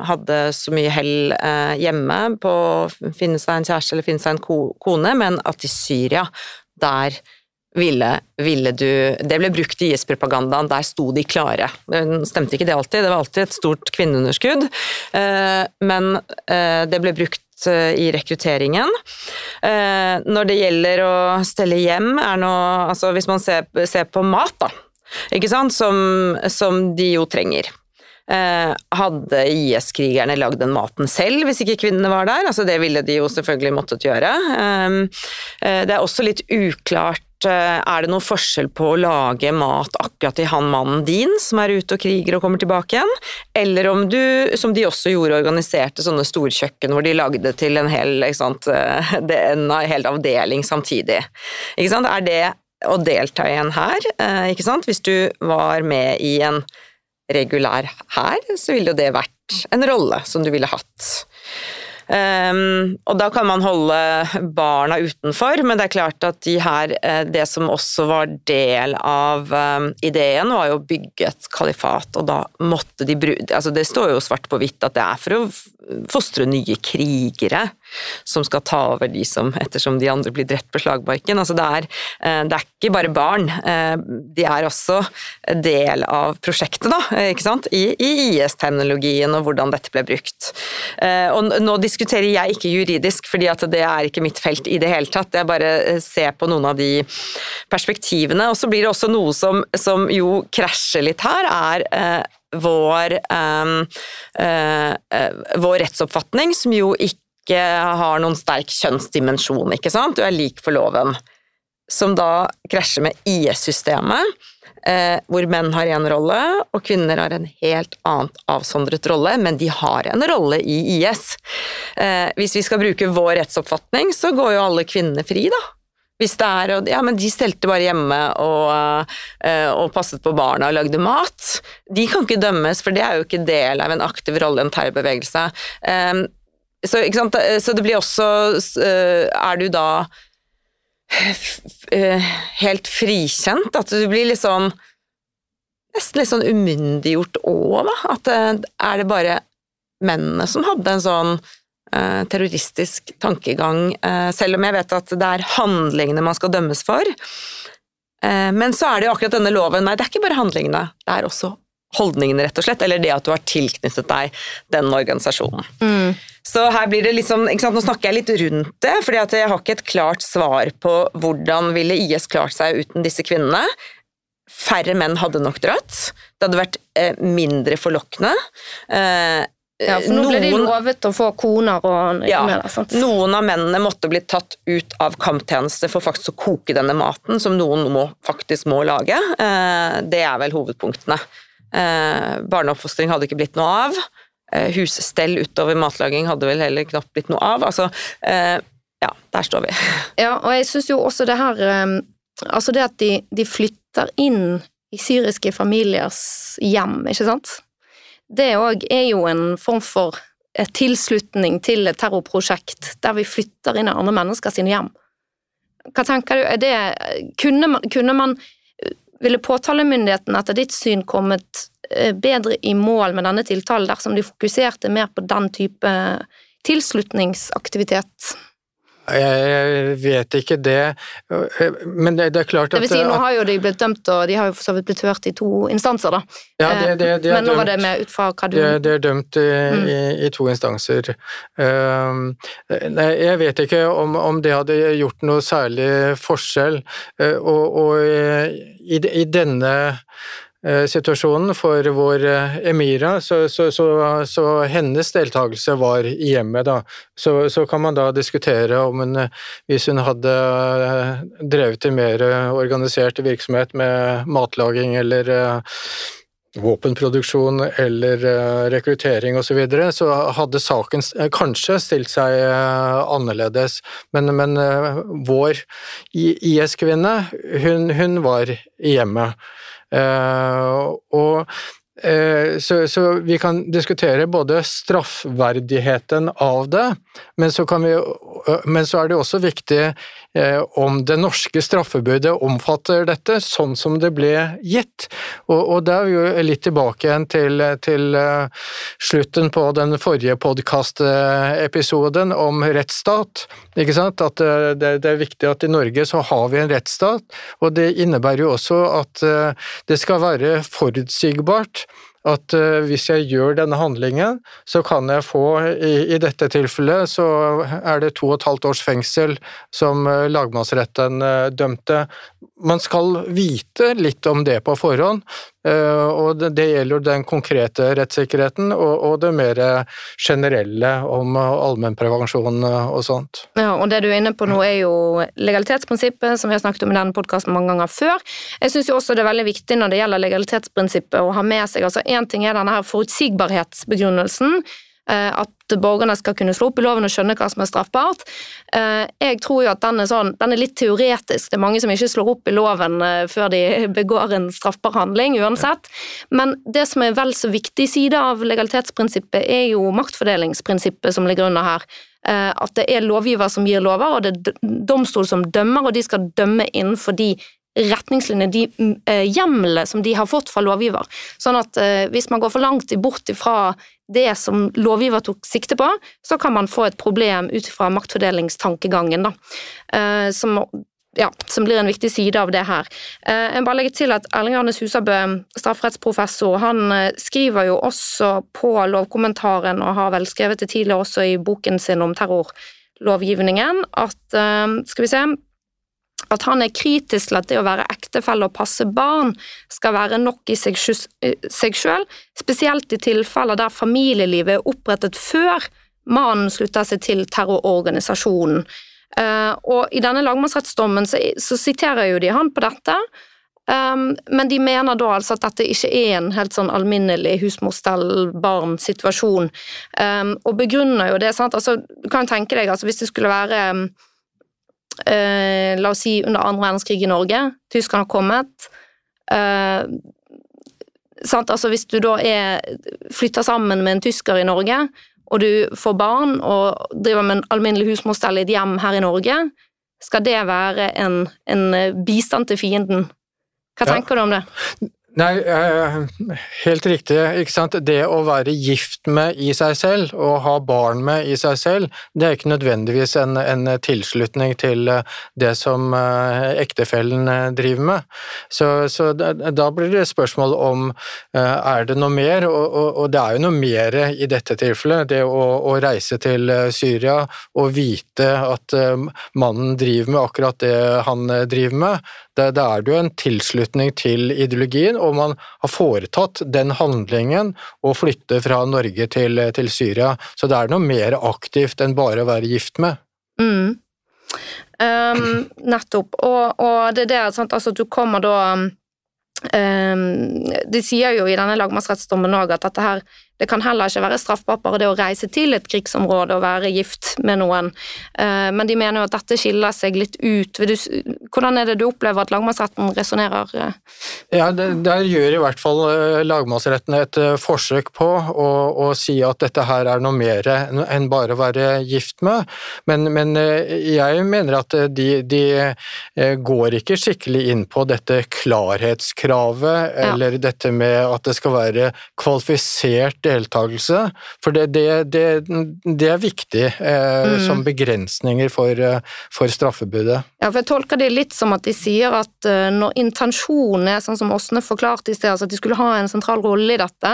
hadde så mye hell eh, hjemme på å finne seg en kjæreste eller finne seg en ko kone, men at i Syria, der ville, ville du Det ble brukt i IS-propagandaen, der sto de klare. Stemte ikke det alltid, det var alltid et stort kvinneunderskudd, eh, men eh, det ble brukt Eh, i rekrutteringen. Eh, når det gjelder å stelle hjem, er nå Altså hvis man ser, ser på mat, da, ikke sant, som, som de jo trenger. Eh, hadde IS-krigerne lagd den maten selv hvis ikke kvinnene var der? Altså det ville de jo selvfølgelig måttet gjøre. Det er også litt uklart Eh, er det noen forskjell på å lage mat akkurat til han mannen din som er ute og kriger og kommer tilbake igjen, eller om du, som de også gjorde, organiserte sånne storkjøkken hvor de lagde til en hel, sant, eh, en hel avdeling samtidig. Er det å delta i en hær? Eh, Hvis du var med i en regulær hær, så ville jo det vært en rolle som du ville hatt. Um, og da kan man holde barna utenfor, men det er klart at de her, eh, det som også var del av um, ideen, var jo å bygge et kalifat, og da måtte de bruke altså Det står jo svart på hvitt at det er for å fostre nye krigere som skal ta over de som, ettersom de andre blir drept på slagmarken. Altså det, er, eh, det er ikke bare barn, eh, de er også del av prosjektet, da, ikke sant? i, i IS-terminologien og hvordan dette ble brukt. Eh, og nå diskuterer jeg ikke juridisk, fordi det er ikke mitt felt i det hele tatt. Jeg bare ser på noen av de perspektivene. Og så blir det også noe som, som jo krasjer litt her, er vår, um, uh, uh, vår rettsoppfatning, som jo ikke ikke har noen sterk kjønnsdimensjon, ikke sant, du er lik for loven, som da krasjer med IS-systemet, eh, hvor menn har én rolle, og kvinner har en helt annet avsondret rolle, men de har en rolle i IS. Eh, hvis vi skal bruke vår rettsoppfatning, så går jo alle kvinnene fri, da. Hvis det er Ja, men de stelte bare hjemme og, eh, og, passet på barna og lagde mat. De kan ikke dømmes, for det er jo ikke del av en aktiv rolle i en terrorbevegelse. Så, så, det blir også eh, Er du da eh, helt frikjent? At du blir litt sånn Nesten litt sånn umyndiggjort òg, da? At eh, er det bare mennene som hadde en sånn terroristisk tankegang, selv om jeg vet at det er handlingene man skal dømmes for. Men så er det jo akkurat denne loven Nei, det er ikke bare handlingene, det er også holdningene, rett og slett. Eller det at du har tilknyttet deg den organisasjonen. Mm. Så her blir det liksom, Nå snakker jeg litt rundt det, fordi jeg har ikke et klart svar på hvordan ville IS klart seg uten disse kvinnene. Færre menn hadde nok dratt. Det hadde vært eh, mindre forlokkende. Eh, ja, for nå noen, ble de lovet å få koner og ja, med det, sant? Noen av mennene måtte bli tatt ut av kamptjeneste for faktisk å koke denne maten, som noen må, faktisk må lage. Eh, det er vel hovedpunktene. Eh, barneoppfostring hadde ikke blitt noe av. Eh, husstell utover matlaging hadde vel heller knapt blitt noe av. Altså, eh, ja, der står vi. Ja, og jeg syns jo også det her eh, Altså det at de, de, flytter inn i syriske familiers hjem, ikke sant? Det òg er jo en form for tilslutning til et terrorprosjekt der vi flytter inn i andre mennesker sine hjem. Hva tenker du, det Kunne man, kunne man Ville påtalemyndigheten etter ditt syn kommet Eh, bedre i mål med denne tiltalen dersom de fokuserte mer på den type tilslutningsaktivitet? Jeg vet ikke det, men det, er klart at Det vil si, nå har jo de blitt dømt, og de har jo for så vidt blitt hørt i to instanser, da. Ja, det, det, det men nå var det med ut fra hva du Det er dømt i, mm. i, i, to instanser. Um, nei, jeg vet ikke om, om, det hadde gjort noe særlig forskjell, uh, og, og i, i denne Eh, situasjonen for vår eh, Emira, så, så, så, så hennes deltakelse var i hjemmet, da. Så, kan man da diskutere om hun, eh, hvis hun hadde drevet en mer organisert virksomhet med matlaging eller våpenproduksjon eller rekruttering osv., så, videre, så hadde saken kanskje stilt seg annerledes. Men, men vår IS-kvinne, hun, hun var i hjemmet. Eh, og eh, så, så, vi kan diskutere både straffverdigheten av det, men så, vi, men så er det også viktig Eh, om det norske straffebudet omfatter dette, sånn som det ble gitt. Og, og da er jo litt tilbake igjen til, til uh, slutten på den forrige podkastepisoden om rettsstat. Ikke sant? At uh, det, det, er viktig at i Norge så har vi en rettsstat, og det innebærer jo også at det skal være forutsigbart at uh, hvis jeg gjør denne handlingen, så kan jeg få, i, dette tilfellet, så er det to og et halvt års fengsel som uh, lagmannsretten uh, dømte. Man skal vite litt om det på forhånd, Eh, og det, gjelder den konkrete rettssikkerheten og, det mer generelle om allmennprevensjon og sånt. Ja, og Det du er inne på nå er jo legalitetsprinsippet, som vi har snakket om i denne podkasten mange ganger før. Jeg syns også det er veldig viktig når det gjelder legalitetsprinsippet å ha med seg altså Én ting er denne her forutsigbarhetsbegrunnelsen, Eh, at borgerne skal kunne slå opp i loven og skjønne hva som er straffbart. Eh, jeg tror jo at den er, sånn, den er litt teoretisk. Det er mange som ikke slår opp i loven eh, før de begår en straffbar handling, uansett. Men det som er vel så viktig side av legalitetsprinsippet, er jo maktfordelingsprinsippet som ligger under her. At det er lovgiver som gir lover, og det er domstol som dømmer, og de skal dømme innenfor de retningslinjer, de hjemlene som de har fått fra lovgiver. Sånn at hvis man går for langt bort ifra det som lovgiver tok sikte på, så kan man få et problem ut fra maktfordelingstankegangen, da, eh, som, ja, som blir en viktig side av det her. Eh, jeg bare legger til at Erling Arnes Husabø, strafferettsprofessor, han eh, skriver jo også på lovkommentaren, og har vel skrevet det tidligere også i boken sin om terrorlovgivningen, at skal vi se at han er kritisk til at det å være ektefelle og passe barn skal være nok i seg, seg sjøl, spesielt i tilfeller der familielivet er opprettet før mannen slutter seg til terrororganisasjonen. Uh, og I denne lagmannsrettsdommen så, så, siterer jo de han på dette, um, men de mener da altså at dette ikke er en helt sånn alminnelig husmorstell-barn-situasjon, um, og begrunner jo det. sant, altså Du kan tenke deg altså hvis det skulle være um, eh, la oss si under andre verdenskrig i Norge, tyskerne har kommet eh, sant? Altså Hvis du da er flytter sammen med en tysker i Norge, og du får barn og driver med en alminnelig husmorstell i et hjem her i Norge, skal det være en, en bistand til fienden? Hva tenker ja. du om det? Nei, eh, helt riktig. ikke sant? Det å være gift med i seg selv, og ha barn med i seg selv, det er ikke nødvendigvis en, en tilslutning til eh, det som eh, ektefellen driver med. Så, så da blir det spørsmål om er det noe mer, og, og, og det er jo noe mer i dette tilfellet. Det å, å reise til Syria og vite at mannen driver med akkurat det han driver med, da er jo en tilslutning til ideologien og man har foretatt den handlingen å flytte fra Norge til, til Syria. Så det er noe mer aktivt enn bare å være gift med. Mm. Um, nettopp. Og, og, det er det sant? Altså, du kommer da um, De sier jo i denne lagmannsrettsdommen òg at dette her det kan heller ikke være straffbart bare det å reise til et krigsområde og være gift med noen, eh, men de mener jo at dette skiller seg litt ut. Hvordan er det du opplever at lagmannsretten resonnerer? Ja, Der gjør i hvert fall eh, lagmannsretten et eh, forsøk på å, å, si at dette her er noe mer enn bare å være gift med, men, men jeg mener at de, de, går ikke skikkelig inn på dette klarhetskravet, eller ja. dette med at det skal være kvalifisert deltakelse, for det, det, det, det er viktig eh, mm. som begrensninger for, for, straffebudet. Ja, for jeg tolker det litt som at de sier at når intensjonen er sånn som Åsne forklarte i sted, altså at de skulle ha en sentral rolle i dette,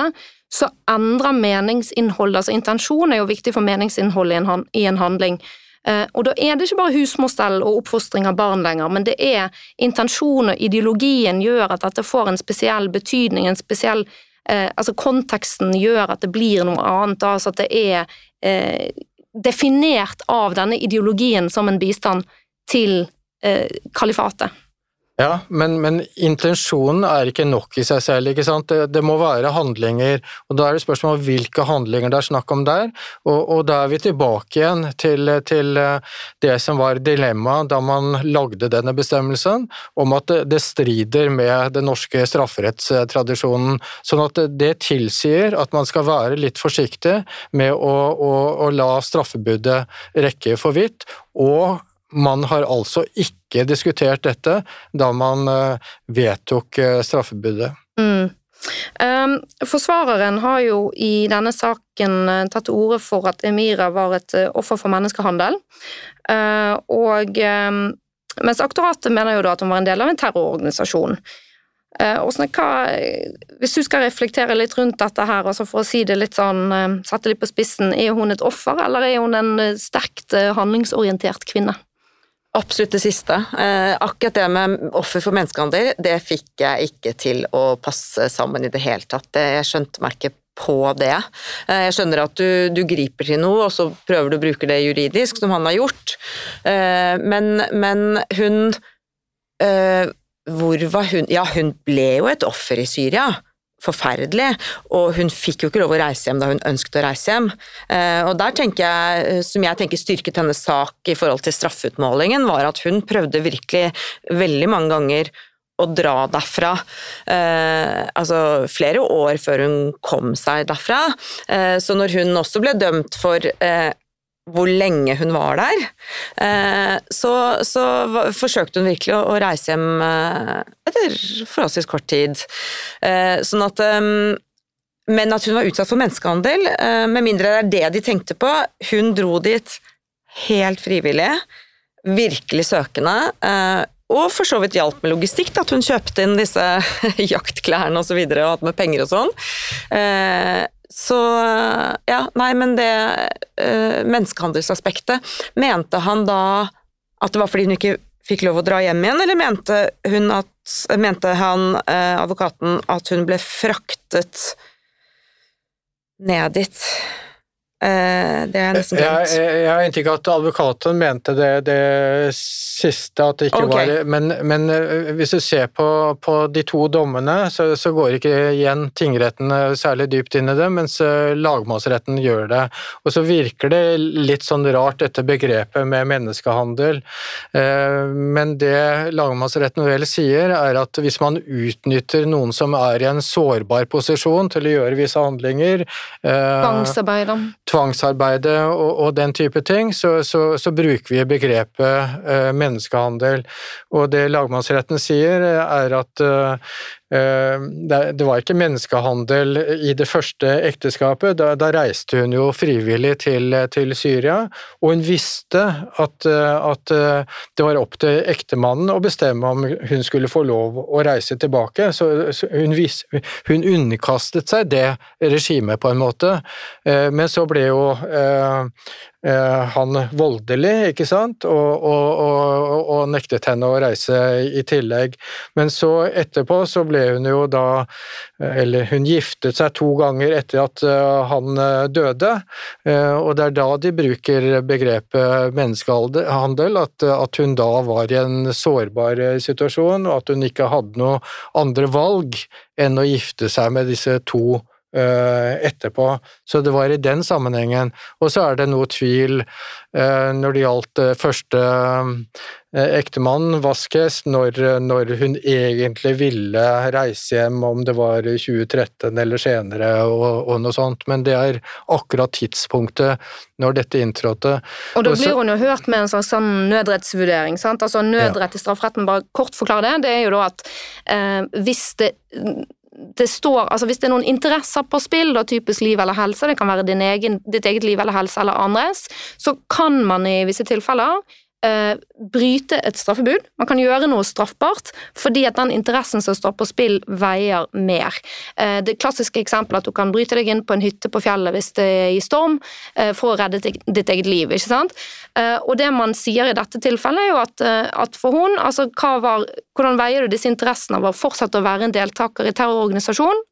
så endrer meningsinnholdet, altså intensjon er jo viktig for meningsinnholdet i en handling. Uh, og da er det ikke bare husmorstell og oppfostring av barn lenger, men det er intensjon og ideologien gjør at dette får en spesiell betydning, en spesiell eh, Altså konteksten gjør at det blir noe annet, altså at det er eh, definert av denne ideologien som en bistand til eh, kalifatet. Ja, men, men, intensjonen er ikke nok i seg selv. ikke sant? Det, det, må være handlinger, og da er det spørsmål om hvilke handlinger det er snakk om der. Og, og da er vi tilbake igjen til, til eh, det som var dilemmaet da man lagde denne bestemmelsen, om at det, det, strider med den norske strafferettstradisjonen. Sånn at det, tilsier at man skal være litt forsiktig med å, å, å la straffebudet rekke for vidt. og man har altså ikke diskutert dette da man eh, vedtok eh, straffebudet. Mm. Um, forsvareren har jo i denne saken eh, tatt til orde for at Emira var et offer for menneskehandel. Og um, mens aktoratet mener jo da at hun var en del av en terrororganisasjon. Hva, hvis du skal reflektere litt rundt dette her, altså for å si det litt sånn, sette litt på spissen, er hun et offer, eller er hun en sterkt handlingsorientert kvinne? Absolutt det siste. Eh, akkurat det med offer for menneskehandel, det fikk jeg ikke til å passe sammen i det hele tatt. Jeg skjønte meg ikke på det. Eh, jeg skjønner at du, du, griper til noe, og så prøver du å bruke det juridisk, som han har gjort, eh, men, men hun Hvor var hun Ja, hun ble jo et offer i Syria forferdelig, og hun fikk jo ikke lov å reise hjem da hun ønsket å reise hjem. Eh, og der tenker jeg, som jeg tenker styrket hennes sak i forhold til straffeutmålingen, var at hun prøvde virkelig veldig mange ganger å dra derfra. Eh, altså flere år før hun kom seg derfra. Eh, så når hun også ble dømt for eh, hvor lenge hun var der, eh, så, så forsøkte hun virkelig å, reise hjem eh, etter forholdsvis kort tid. Eh, sånn at Men at hun var utsatt for menneskehandel, med mindre det er det de tenkte på Hun dro dit helt frivillig, virkelig søkende, og for så vidt hjalp med logistikk, at hun kjøpte inn disse jaktklærne osv. Og, så videre, og hatt med penger og sånn. Så ja, nei, men det øh, menneskehandelsaspektet Mente han da at det var fordi hun ikke fikk lov å dra hjem igjen, eller mente, at, mente han, øh, advokaten, at hun ble fraktet ned dit? Uh, det er nesten glemt. Jeg, har inntrykk av at advokaten mente det, det siste, at det ikke okay. var men, men, eh, hvis du ser på, på de to dommene, så, så, går ikke igjen tingretten særlig dypt inn i det, mens eh, lagmannsretten gjør det. Og så virker det litt sånn rart, dette begrepet med menneskehandel. Eh, men det lagmannsretten vel sier, er at hvis man utnytter noen som er i en sårbar posisjon til å gjøre visse handlinger Tvangsarbeide. Tvangsarbeide og, og den type ting, så, så, så bruker vi begrepet menneskehandel menneskehandel. Og det lagmannsretten sier, er at eh, eh, det var ikke menneskehandel i det første ekteskapet. Da, da reiste hun jo frivillig til, til, Syria, og hun visste at, at, det var opp til ektemannen å bestemme om hun skulle få lov å reise tilbake. Så hun, vis, hun underkastet seg det regimet, på en måte. Eh, men så ble jo Eh, han voldelig, ikke sant, og, og, og, og, nektet henne å reise i tillegg. Men så etterpå så ble hun jo da Eller hun giftet seg to ganger etter at eh, han eh, døde, og det er da de bruker begrepet menneskehandel, at, at hun da var i en sårbar situasjon, og at hun ikke hadde noe andre valg enn å gifte seg med disse to Eh, etterpå. Så det var i den sammenhengen. Og så er det noe tvil eh, når det gjaldt eh, første ektemann, Vasques, når, når, hun egentlig ville reise hjem, om det var 2013 eller senere og, og noe sånt, men det er akkurat tidspunktet når dette inntrådte. Og da blir hun jo hørt med en slags sånn nødrettsvurdering, sant? Altså nødrett i strafferetten, bare kort forklare det, det er jo da at eh, hvis det det står Altså hvis det er noen interesser på spill, da typisk liv eller helse, det kan være egen, ditt eget liv eller helse eller andres, så kan man i visse tilfeller eh, bryte et straffebud. Man kan gjøre noe straffbart fordi at den interessen som står på spill, veier mer. Eh, det klassiske eksempelet er at du kan bryte deg inn på en hytte på fjellet hvis det er i storm, eh, for å redde ditt eget liv. ikke sant? Eh, og det man sier i dette tilfellet, er jo at, eh, at for hun, altså var, hvordan veier du disse interessene av å fortsette å være en deltaker i terrororganisasjon Eh,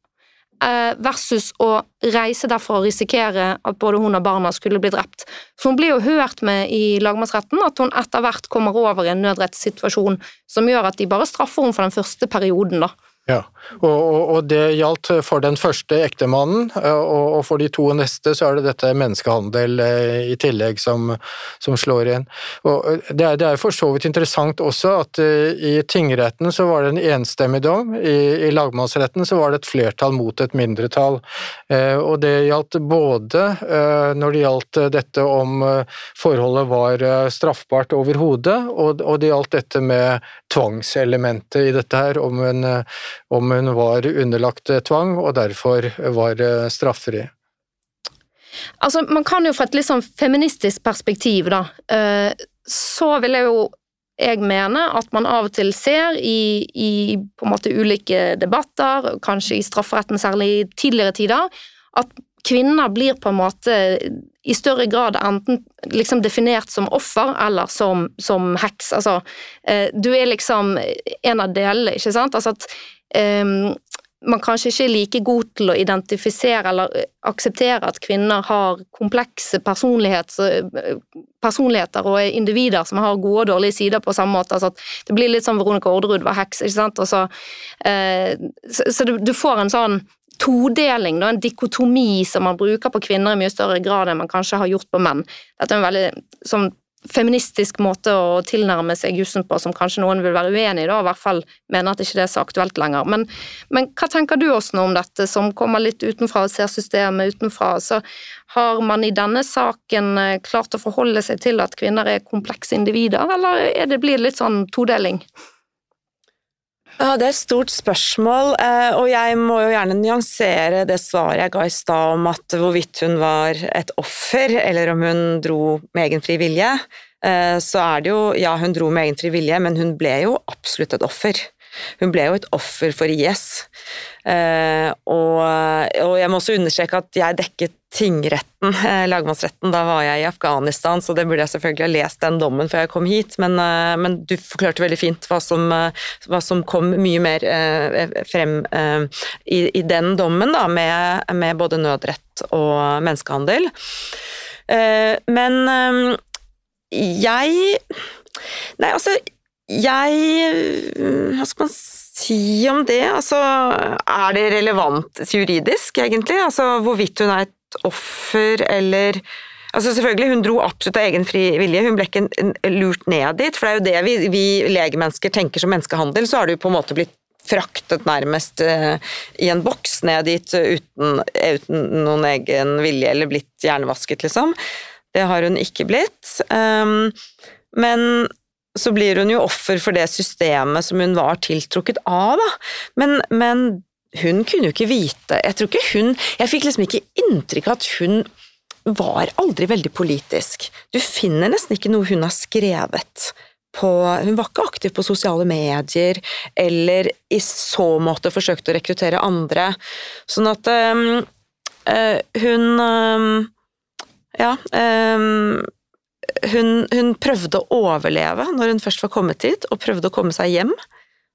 versus å reise derfra og risikere at både hun og barna skulle bli drept. Så hun blir jo hørt med i lagmannsretten at hun etter hvert kommer over i en nødrettssituasjon som gjør at de bare straffer henne for den første perioden, da. Ja, og, og, det gjaldt for den første ektemannen, eh, og, og, for de to neste så er det dette menneskehandel eh, i tillegg som, som slår inn. Eh, det er, det er, for så vidt interessant også at i tingretten så var det en enstemmig dom, i, i lagmannsretten så var det et flertall mot et mindretall. Og det gjaldt både når det gjaldt dette om forholdet var straffbart overhodet, og det gjaldt dette med tvangselementet i dette her, om en om hun var underlagt tvang og derfor var eh, straffri. Altså, man kan jo fra et litt sånn feministisk perspektiv, da, eh, så vil jeg jo jeg mener at man av og til ser i, i på en måte ulike debatter, kanskje i strafferetten særlig i tidligere tider, at kvinner blir på en måte i større grad enten liksom definert som offer eller som, som heks. Altså, eh, du er liksom en av delene, ikke sant? Altså at um, man kanskje ikke er like god til å identifisere eller eh, akseptere at kvinner har komplekse personligheter og er individer som har gode og dårlige sider på samme måte. Altså det blir litt sånn Veronica Orderud var heks, ikke sant. Så, uh, så, så du, du, får en sånn todeling, en dikotomi som man bruker på kvinner i mye større grad enn man kanskje har gjort på menn. Dette er en veldig sånn feministisk måte å tilnærme seg jussen på som kanskje noen vil være uenig i, da, og i hvert fall mener at ikke det er så aktuelt lenger. Men, men hva tenker du også nå om dette, som kommer litt utenfra og ser systemet utenfra? Så har man i denne saken eh, klart å forholde seg til at kvinner er komplekse individer, eller er det, blir det litt sånn todeling? Ja, Det er et stort spørsmål, eh, og jeg må jo gjerne nyansere det svaret jeg ga i stad om at hvorvidt hun var et offer, eller om hun dro med egen fri vilje. Eh, så er det jo Ja, hun dro med egen fri vilje, men hun ble jo absolutt et offer. Hun ble jo et offer for IS. Eh, og, og, jeg må også understreke at jeg dekket tingretten, eh, lagmannsretten, da var jeg i Afghanistan, så det burde jeg selvfølgelig ha lest den dommen før jeg kom hit, men, eh, men du forklarte veldig fint hva som, hva som kom mye mer frem i, i, den dommen, da, med, med både nødrett og menneskehandel. Men jeg Nei, altså jeg Hva skal man si om det? Altså, er det relevant juridisk, egentlig? Altså, hvorvidt hun er et offer eller Altså selvfølgelig, Hun dro absolutt av egen fri vilje, hun ble ikke lurt ned dit. For det er jo det vi, vi legemennesker tenker som menneskehandel, så har du på en måte blitt fraktet nærmest uh, i en boks ned dit uten, uten, noen egen vilje, eller blitt hjernevasket, liksom. Det har hun ikke blitt. Um, men så blir hun jo offer for det systemet som hun var tiltrukket av, da. Men, men hun kunne jo ikke vite Jeg tror ikke hun Jeg fikk liksom ikke inntrykk av at hun var aldri veldig politisk. Du finner nesten ikke noe hun har skrevet på Hun var ikke aktiv på sosiale medier, eller i så måte forsøkte å rekruttere andre. Sånn at øh, hun øh, Ja um, hun, hun, prøvde å overleve når hun først var kommet hit, og prøvde å komme seg hjem.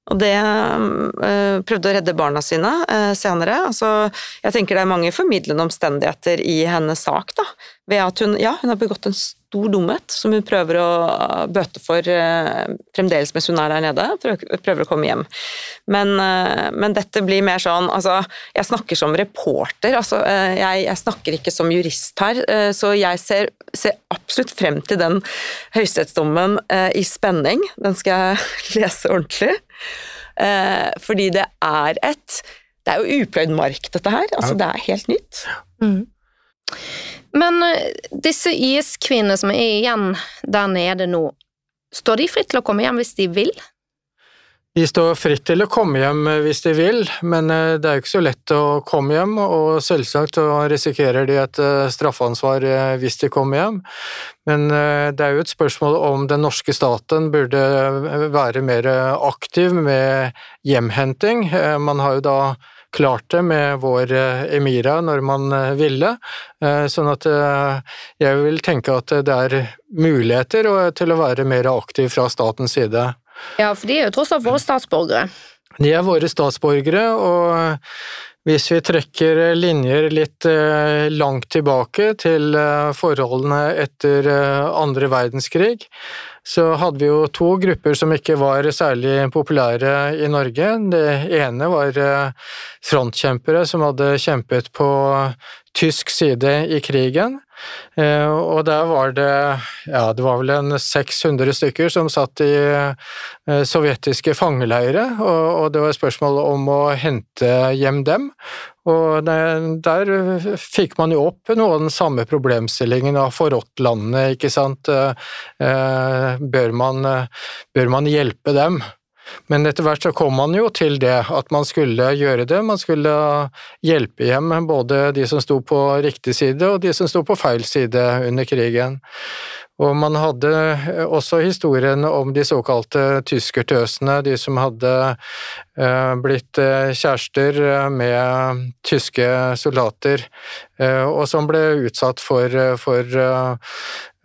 Og det øh, prøvde å redde barna sine øh, senere. Altså, jeg tenker det er mange formidlende omstendigheter i hennes sak, da. Ved at hun, ja, hun har begått en stor dumhet som hun prøver å bøte for uh, fremdeles mens hun er der nede. Prøver å komme hjem. Men, uh, men, dette blir mer sånn Altså, jeg snakker som reporter, altså, jeg, jeg, snakker ikke som jurist her, så jeg ser, ser, absolutt frem til den høyesterettsdommen i spenning. Den skal jeg lese ordentlig. fordi det er et Det er jo upløyd mark, dette her. Altså, det er helt nytt. Mm. Men eh, disse IS-kvinnene som er igjen der nede nå, står de fritt til å komme hjem hvis de vil? De står fritt til å komme hjem hvis de vil, men det er jo ikke så lett å komme hjem, og selvsagt risikerer de et straffansvar hvis de kommer hjem. Men det er jo et spørsmål om den norske staten burde være mer aktiv med hjemhenting. Man har jo da klart det med vår eh, Emira når man eh, ville. Eh, sånn at jeg vil tenke at det er muligheter til å være mer aktiv fra statens side. Ja, for de er jo tross alt våre statsborgere. De er våre statsborgere, og hvis vi trekker linjer litt langt tilbake til forholdene etter andre verdenskrig, så hadde vi jo to grupper som ikke var særlig populære i Norge. Det ene var eh, frontkjempere som hadde kjempet på tysk side i krigen. Eh, og der var det ja, det var vel en 600 stykker som satt i eh, sovjetiske fangeleirer, og det var spørsmål om å hente hjem dem. Og der fikk man jo opp noe av den samme problemstillingen av forrådt landet, ikke sant. Eh, bør man, bør man hjelpe dem? Men etter hvert så kom man jo til det, at man skulle gjøre det. Man skulle hjelpe hjem både de som sto på riktig side og de som sto på feil side under krigen. Og man hadde også historien om de såkalte tyskertøsene, de som hadde eh, blitt eh, kjærester med tyske soldater, eh, og som ble utsatt for, for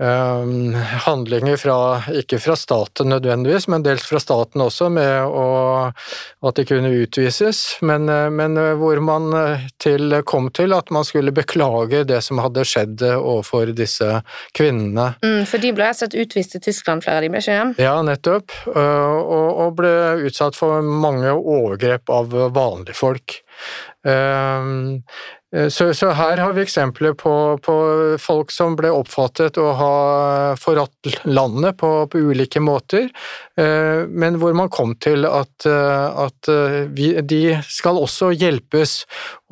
Ehm, handlinger fra, ikke fra staten nødvendigvis, men dels fra staten også, med å, at de kunne utvises, men, eh, men, eh, hvor man eh, til, kom til at man skulle beklage det som hadde skjedd overfor disse kvinnene. Mm, for de ble rett og utvist til Tyskland, flere av de ble ikke Ja, nettopp, og, og ble utsatt for mange overgrep av vanlige folk. Eh, så, så, her har vi eksempler på, på, folk som ble oppfattet å ha forratt landet på, på, ulike måter, eh, men hvor man kom til at, eh, at vi, de skal også hjelpes.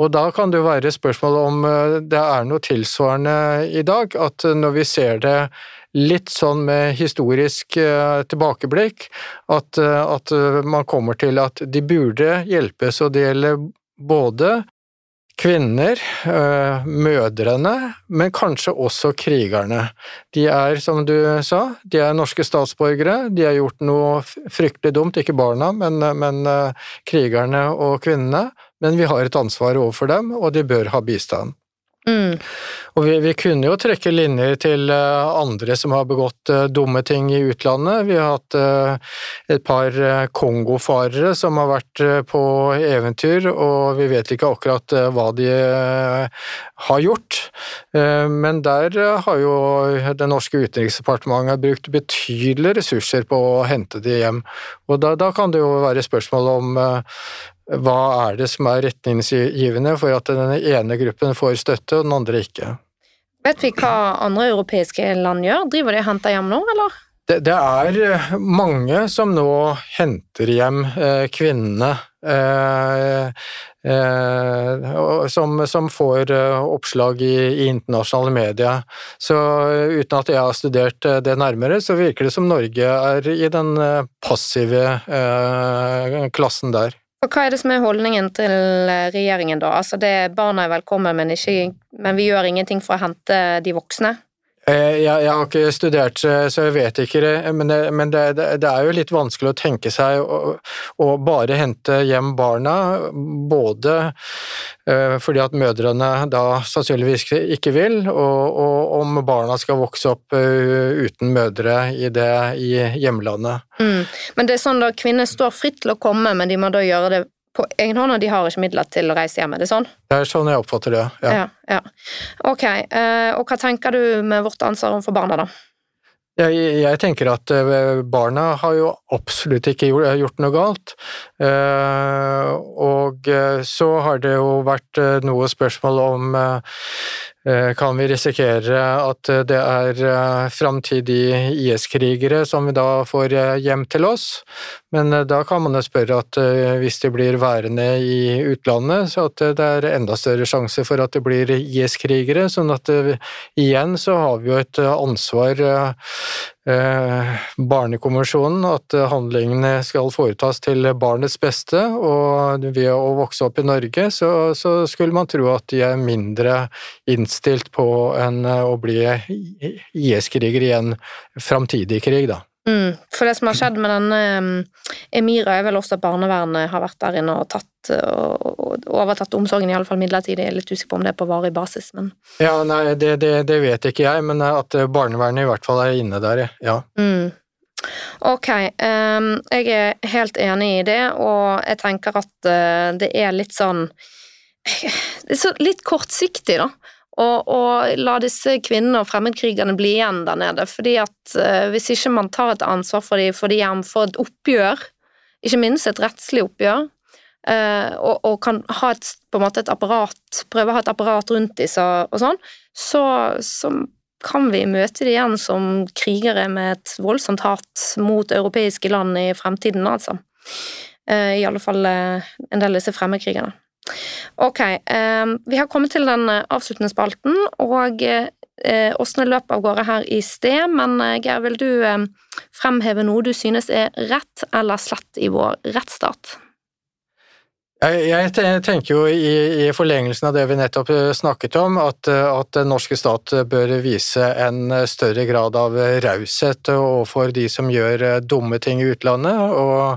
Og da kan det jo være spørsmål om det er noe tilsvarende i dag, at når vi ser det litt sånn med historisk tilbakeblikk, at, at man kommer til at de burde hjelpes, og det gjelder både kvinner, eh, mødrene, men kanskje også krigerne. De er, som du sa, de er norske statsborgere, de har gjort noe fryktelig dumt, ikke barna, men, men eh, krigerne og kvinnene, men vi har et ansvar overfor dem, og de bør ha bistand. Mm. Og vi, vi, kunne jo trekke linjer til uh, andre som har begått uh, dumme ting i utlandet. Vi har hatt uh, et par kongofarere som har vært på eventyr, og vi vet ikke akkurat hva de har gjort. men der har jo det norske utenriksdepartementet brukt betydelige ressurser på å hente de hjem. Og da, da kan det jo være spørsmål om hva er det som er retningsgivende for at den ene gruppen får støtte og den andre ikke. Vet vi hva andre europeiske land gjør? Driver de og henter hjem nå, eller? Det, det, er eh, mange som nå henter hjem eh, kvinnene. Eh, eh, som, som, får eh, oppslag i, i, internasjonale medier. Så uten at jeg har studert eh, det nærmere, så virker det som Norge er i den passive klassen der. Og hva er det som er holdningen til eh, regjeringen, da? Altså det Barna er velkommen, men, ikke, men vi gjør ingenting for å hente de voksne? Eh, jeg, jeg, har ikke studert, så jeg vet ikke det, men, det, men det, det er jo litt vanskelig å tenke seg å, å bare hente hjem barna, både eh, fordi at mødrene da sannsynligvis ikke vil, og, og om barna skal vokse opp uh, uten mødre i, det, i hjemlandet. Mm. Men det er sånn da kvinner står fritt til å komme, men de må da gjøre det på egen hånd, og de har ikke midler til å reise hjem. Er det sånn? Det er sånn jeg oppfatter det, ja. ja, ja. Ok, eh, og hva tenker du med vårt ansvar overfor barna, da? Jeg, jeg, tenker at eh, barna har jo absolutt ikke gjort, noe galt. Eh, og så har det jo vært noe spørsmål om kan vi risikere at det er eh, framtidige IS-krigere som vi da får eh, hjem til oss. Men da kan man jo spørre at hvis de blir værende i utlandet, så at det er enda større sjanse for at det blir IS-krigere. sånn at igjen så har vi jo et ansvar eh, Barnekonvensjonen, at handlingene skal foretas til barnets beste, og ved å vokse opp i Norge, så, så skulle man tro at de er mindre innstilt på enn å bli IS-kriger i en framtidig krig, da. Mm, for det som har skjedd med denne um, Emira, er vel også at barnevernet har vært der inne og tatt og, og overtatt omsorgen, i alle fall midlertidig. Jeg er litt usikker på om det er på varig basis, men Ja, nei, det, det, det, vet ikke jeg, men at barnevernet i hvert fall er inne der, ja. Mm. Ok, um, jeg er helt enig i det, og jeg tenker at uh, det er litt sånn litt kortsiktig, da og, og, la disse kvinnene og fremmedkrigerne bli igjen der nede. fordi at uh, hvis ikke man tar et ansvar for dem, får de hjem, får et oppgjør, ikke minst et rettslig oppgjør, uh, og, og, kan ha et, på en måte et apparat, prøve å ha et apparat rundt dem så, og sånn, så, så kan vi møte dem igjen som krigere med et voldsomt hat mot europeiske land i fremtiden, altså. Uh, I alle fall en del av disse fremmedkrigerne. Ok, ehm, vi har kommet til den eh, avsluttende spalten, og eh, Åsne løp av gårde her i sted, men eh, Geir, vil du fremheve noe du synes er rett eller slett i vår rettsstat? Jeg, tenker jo i, i, forlengelsen av det vi nettopp eh, snakket om, at, eh, at, den norske stat bør vise en større grad av raushet overfor de som gjør eh, dumme ting i utlandet. Og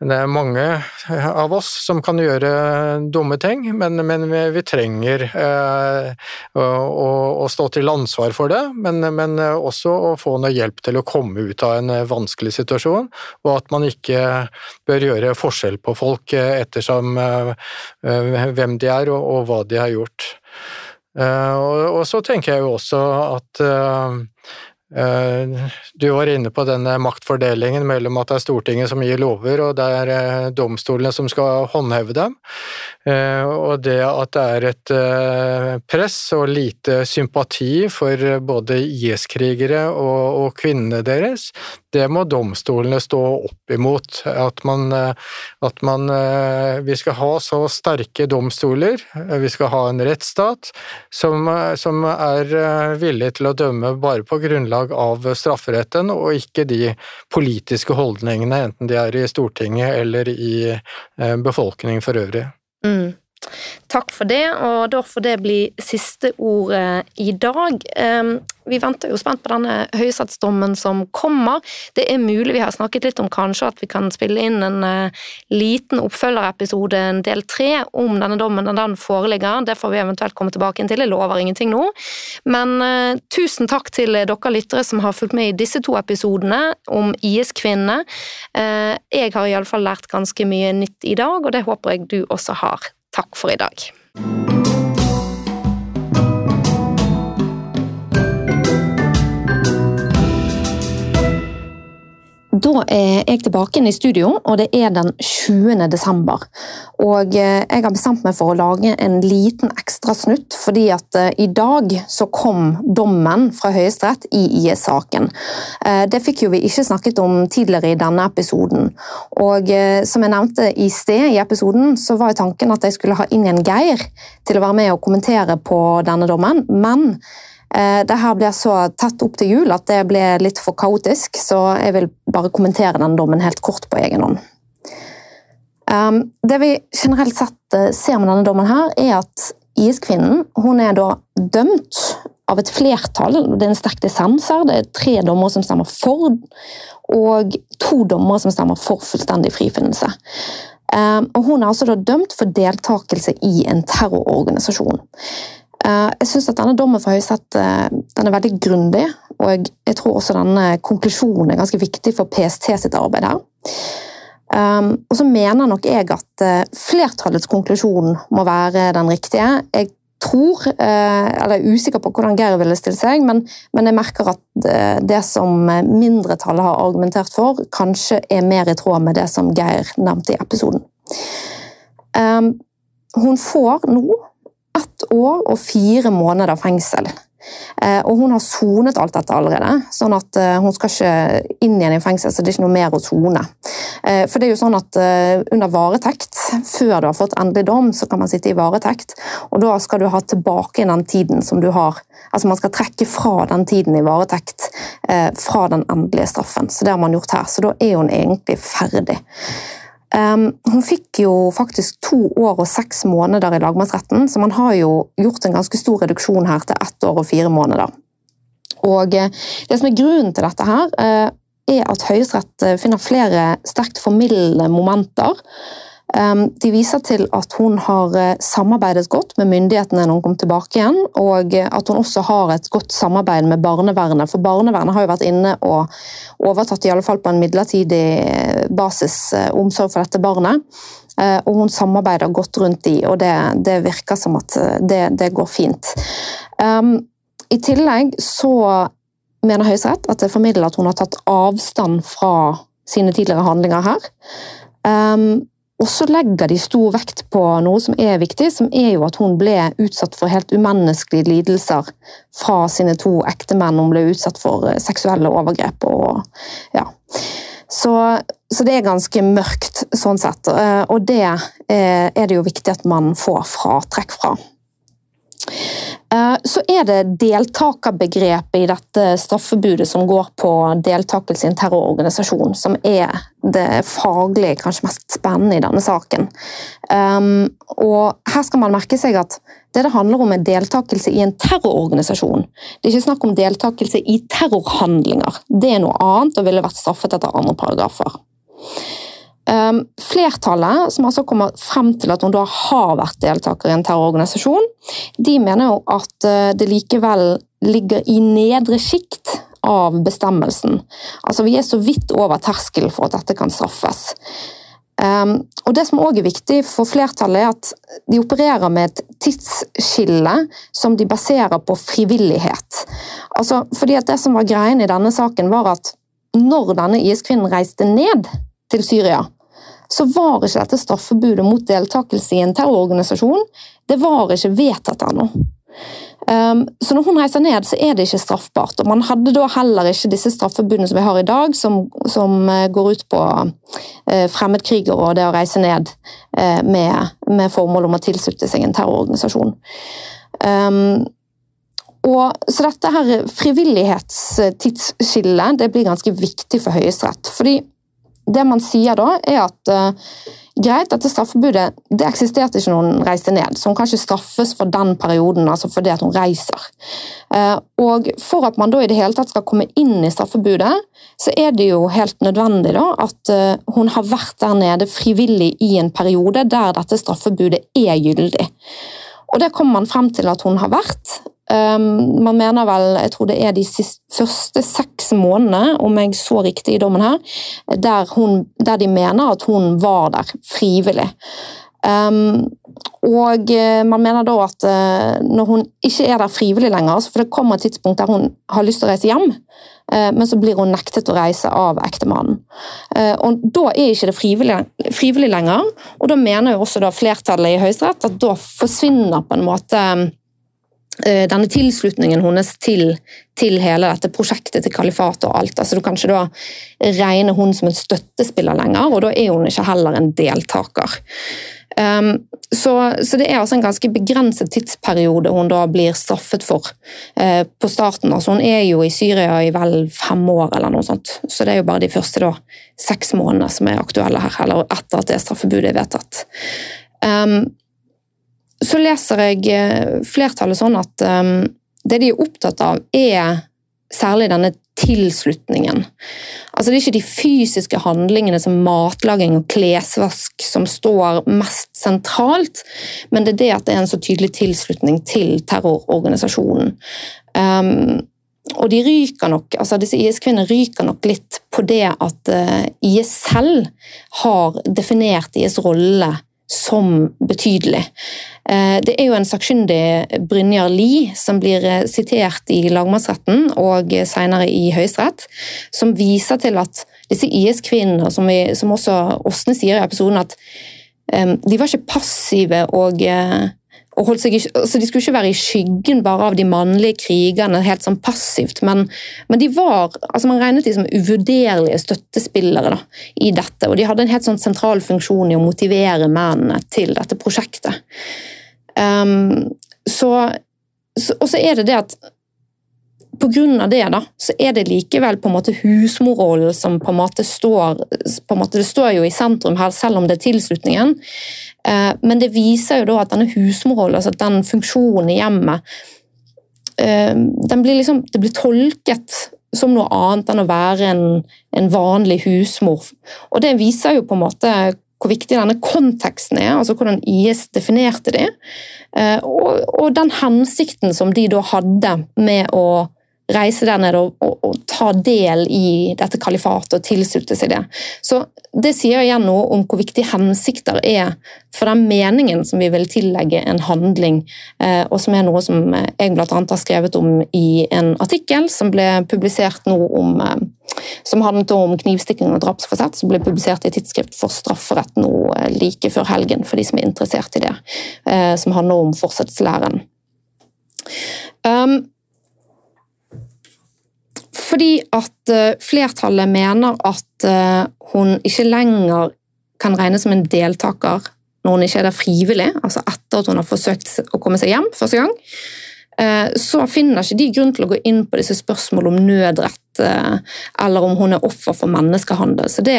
det er mange av oss som kan gjøre dumme ting, men, men vi, trenger eh, å, å, stå til ansvar for det. Men, men, også å få noe hjelp til å komme ut av en vanskelig situasjon, og at man ikke bør gjøre forskjell på folk ettersom som eh, eh, hvem de er og, og hva de har gjort. Eh, og, og, så tenker jeg jo også at du var inne på denne maktfordelingen mellom at det er Stortinget som gir lover, og det er domstolene som skal håndheve dem. Og det at det er et press og lite sympati for både IS-krigere og, kvinnene deres, det må domstolene stå opp imot. At man, eh, at man, eh, Vi skal ha så sterke domstoler, eh, vi skal ha en rettsstat som, som er villig til å dømme bare på grunnlag av strafferetten, og ikke de politiske holdningene, enten de er i Stortinget eller i befolkningen for øvrig. Mm. Takk for det, og da får det bli siste ordet i dag. Vi venter jo spent på denne høyesterettsdommen som kommer. Det er mulig vi har snakket litt om kanskje at vi kan spille inn en eh, liten oppfølgerepisode, en del tre, om denne dommen når den foreligger. Det får vi eventuelt komme tilbake til, jeg lover ingenting nå. Men uh, tusen takk til dere lyttere som har fulgt med i disse to episodene om IS-kvinnene. Uh, jeg har iallfall lært ganske mye nytt i dag, og det håper jeg du også har. Takk for i dag. Da er jeg tilbake inn i studio, og det er den 20. desember. Og eh, jeg har bestemt meg for å lage en liten ekstra snutt, fordi at eh, i dag så kom dommen fra Høyesterett i IS-saken. Eh, det fikk jo vi ikke snakket om tidligere i denne episoden. Og som jeg nevnte i sted i episoden, så var tanken at jeg skulle ha inn en Geir til å være med og kommentere på denne dommen, men Eh, det her blir så tatt opp til jul at det ble litt for kaotisk, så jeg vil bare kommentere den dommen helt kort på egen hånd. Ehm, det vi generelt sett eh, ser med denne dommen, her, er at IS-kvinnen hun er da dømt av et flertall. Det er en sterk dissens her. Det er tre dommere som stemmer for, og to dommere som stemmer for fullstendig frifinnelse. Ehm, og hun er altså da dømt for deltakelse i en terrororganisasjon. Eh, jeg synes at denne dommen fra Høyesterett den er veldig grundig, og jeg tror også denne konklusjonen er ganske viktig for PST sitt arbeid her. Um, og så mener nok jeg at uh, flertallets konklusjon må være den riktige. Jeg tror, eller er usikker på hvordan Geir ville stille seg, men, men jeg merker at det som mindretallet har argumentert for, kanskje er mer i tråd med det som Geir nevnte i episoden. Um, hun får nå ett år og fire måneder fengsel. Eh, og hun har sonet alt dette allerede, sånn at eh, hun skal ikke inn igjen i fengsel, så det er ikke noe mer å sone. Eh, for det er jo sånn at under varetekt, før du har fått endelig dom, så kan man sitte i varetekt. Og da skal du ha tilbake den tiden som du har Altså man skal trekke fra den tiden i varetekt fra den endelige straffen. Så det har man gjort her. Så da er hun egentlig ferdig. Um, hun fikk jo faktisk to år og seks måneder i lagmannsretten, så man har jo gjort en ganske stor reduksjon her til ett år og fire måneder. Og eh, Det som er grunnen til dette, her, eh, er at Høyesterett eh, finner flere sterkt formildende momenter. Ehm, de viser til at hun har samarbeidet godt med myndighetene når hun kom tilbake igjen, og at hun også har et godt samarbeid med barnevernet. For barnevernet har jo vært inne og overtatt, i alle fall på en midlertidig basis, omsorg for dette barnet. Og hun samarbeider godt rundt de, og det, det virker som at det, det går fint. Um, i tillegg så mener Høyesterett at det formidler at hun har tatt avstand fra sine tidligere handlinger her. Um, og så legger de stor vekt på noe som er viktig, som er jo at hun ble utsatt for helt umenneskelige lidelser fra sine to ektemenn. Hun ble utsatt for eh, seksuelle overgrep og ja. Så, så det er ganske mørkt sånn sett, eh, og det eh, er det jo viktig at man får fratrekk fra. Eh, så er det deltakerbegrepet i dette straffebudet som går på deltakelse i en terrororganisasjon, som er det faglig kanskje mest spennende i denne saken. Um, og her skal man merke seg at det det handler om, er deltakelse i en terrororganisasjon. Det er ikke snakk om deltakelse i terrorhandlinger. Det er noe annet og ville vært straffet etter andre paragrafer. Um, flertallet, som altså kommer frem til at hun da har vært deltaker i en terrororganisasjon, de mener jo at uh, det likevel ligger i nedre sjikt av bestemmelsen. Altså Vi er så vidt over terskelen for at dette kan straffes. Um, og Det som også er viktig for flertallet, er at de opererer med et tidsskille som de baserer på frivillighet. Altså, fordi at Det som var greien i denne saken, var at når denne IS-kvinnen reiste ned til Syria, så var ikke dette straffebudet mot deltakelse i en terrororganisasjon det var ikke vedtatt ennå. Um, så når hun reiser ned, så er det ikke straffbart. Og man hadde da heller ikke disse straffebudene som vi har i dag, som, som uh, går ut på uh, fremmedkrigere og det å reise ned uh, med, med, formål om å tilslutte seg en terrororganisasjon. Um, og, så dette her frivillighetstidsskillet det blir ganske viktig for Høyesterett. fordi det man sier da, er at uh, greit, dette straffebudet det eksisterte ikke når hun reiste ned, så hun kan ikke straffes for den perioden, altså fordi at hun reiser. Uh, og For at man da i det hele tatt skal komme inn i straffebudet, så er det jo helt nødvendig da at uh, hun har vært der nede frivillig i en periode der dette straffebudet er gyldig. Og Det kommer man frem til at hun har vært, man mener vel, jeg tror det er de siste, første seks månedene, om jeg så riktig i dommen her, der, hun, der de mener at hun var der frivillig. Um, og eh, man mener da at uh, når hun ikke er der frivillig lenger, for det kommer et tidspunkt der hun har lyst til å reise hjem, uh, men så blir hun nektet å reise av ektemannen. Og Da er ikke det frivillig, frivillig, lenger, og da mener jo også flertallet i Høyesterett at da forsvinner på en måte Eh, denne tilslutningen hennes til, til, hele dette prosjektet til kalifatet og alt. Altså, du kan ikke da regne hun som en støttespiller lenger, og da er hun ikke heller en deltaker. Um, så, så, det er altså en ganske begrenset tidsperiode hun da blir straffet for uh, på starten. Altså, hun er jo i Syria i vel fem år, eller noe sånt. Så det er jo bare de første da, seks månedene som er aktuelle her, eller etter at det straffebudet er vedtatt. Um, så leser jeg eh, flertallet sånn at um, det de er opptatt av, er særlig denne tilslutningen. Altså Det er ikke de fysiske handlingene som matlaging og klesvask som står mest sentralt, men det er det at det er en så tydelig tilslutning til terrororganisasjonen. Um, og de ryker nok, altså disse IS-kvinnene ryker nok litt på det at uh, IS selv har definert IS rolle som betydelig. Eh, det er jo en sakkyndig, Brynjar Lie, som blir eh, sitert i lagmannsretten og senere i Høyesterett, som viser til at disse IS-kvinnene, som, som, også Åsne sier i episoden, at um, de var ikke passive og, seg, altså De skulle ikke være i skyggen bare av de mannlige krigerne, helt sånn passivt, men, men de var, altså man regnet de som uvurderlige støttespillere da, i dette. Og de hadde en helt sånn sentral funksjon i å motivere mennene til dette prosjektet. Um, så, så, og så er det det at på grunn av det da, så er det likevel på en måte husmorrollen som på en måte står på en måte Det står jo i sentrum her, selv om det er tilslutningen. Eh, men det viser jo da at denne husmorrollen, altså den funksjonen i hjemmet, eh, den blir liksom, det blir tolket som noe annet enn å være en, en, vanlig husmor. Og det viser jo på en måte hvor viktig denne konteksten er, altså hvordan IS definerte det, eh, og, og den hensikten som de da hadde med å reise der nede og, og, og, ta del i dette kalifatet og tilslutte seg det. Så Det sier igjen noe om hvor viktig hensikter er for den meningen som vi vil tillegge en handling, eh, og som er noe som jeg bl.a. har skrevet om i en artikkel som ble publisert nå om eh, som handlet om knivstikking og drapsforsett, som ble publisert i Tidsskrift for strafferett nå eh, like før helgen, for de som er interessert i det, som handler om fortsettslæren. Um, fordi at eh, flertallet mener at eh, hun ikke lenger kan regnes som en deltaker når hun ikke er der frivillig, altså etter at hun har forsøkt å komme seg hjem første gang. Eh, så finner ikke de grunn til å gå inn på disse spørsmålene om nødrett eller om hun er offer for menneskehandel. Så det,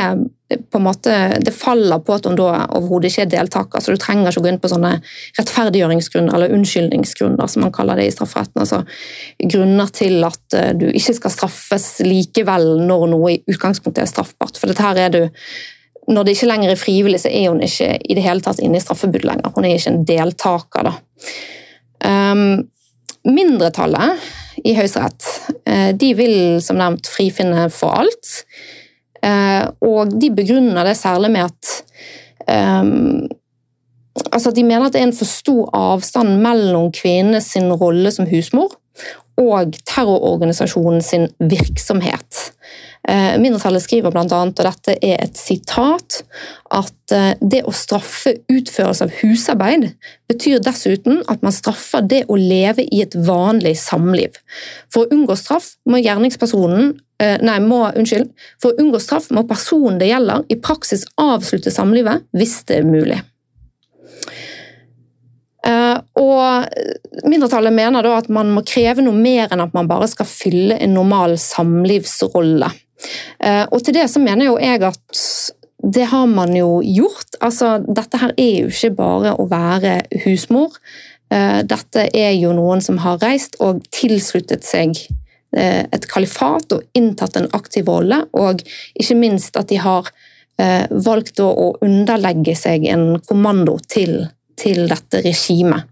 på en måte, det faller på at hun da overhodet ikke er deltaker. Så du trenger ikke å gå inn på sånne rettferdiggjøringsgrunner eller unnskyldningsgrunner, som man kaller det i strafferetten. Altså grunner til at du ikke skal straffes likevel når noe i utgangspunktet er straffbart. For dette her er du når det ikke lenger er frivillig, så er hun ikke i det hele tatt inne i straffebud lenger. Hun er ikke en deltaker. da. Um, Mindretallet i Høyesterett eh, vil som nevnt frifinne for alt. Eh, og de begrunner det særlig med at um, altså De mener at det er en for stor avstand mellom kvinnenes rolle som husmor og terrororganisasjonen sin virksomhet. Eh, mindretallet skriver bl.a., og dette er et sitat, at eh, det å straffe utførelse av husarbeid betyr dessuten at man straffer det å leve i et vanlig samliv. For å unngå straff må gjerningspersonen eh, Nei, må, unnskyld. For å unngå straff må personen det gjelder, i praksis avslutte samlivet hvis det er mulig. Og Mindretallet mener da at man må kreve noe mer enn at man bare skal fylle en normal samlivsrolle. Eh, og til det så mener jo jeg at det har man jo gjort. Altså, dette her er jo ikke bare å være husmor. Eh, dette er jo noen som har reist og tilsluttet seg eh, et kalifat og inntatt en aktiv rolle, og ikke minst at de har valgt å underlegge seg en kommando til, til dette regimet.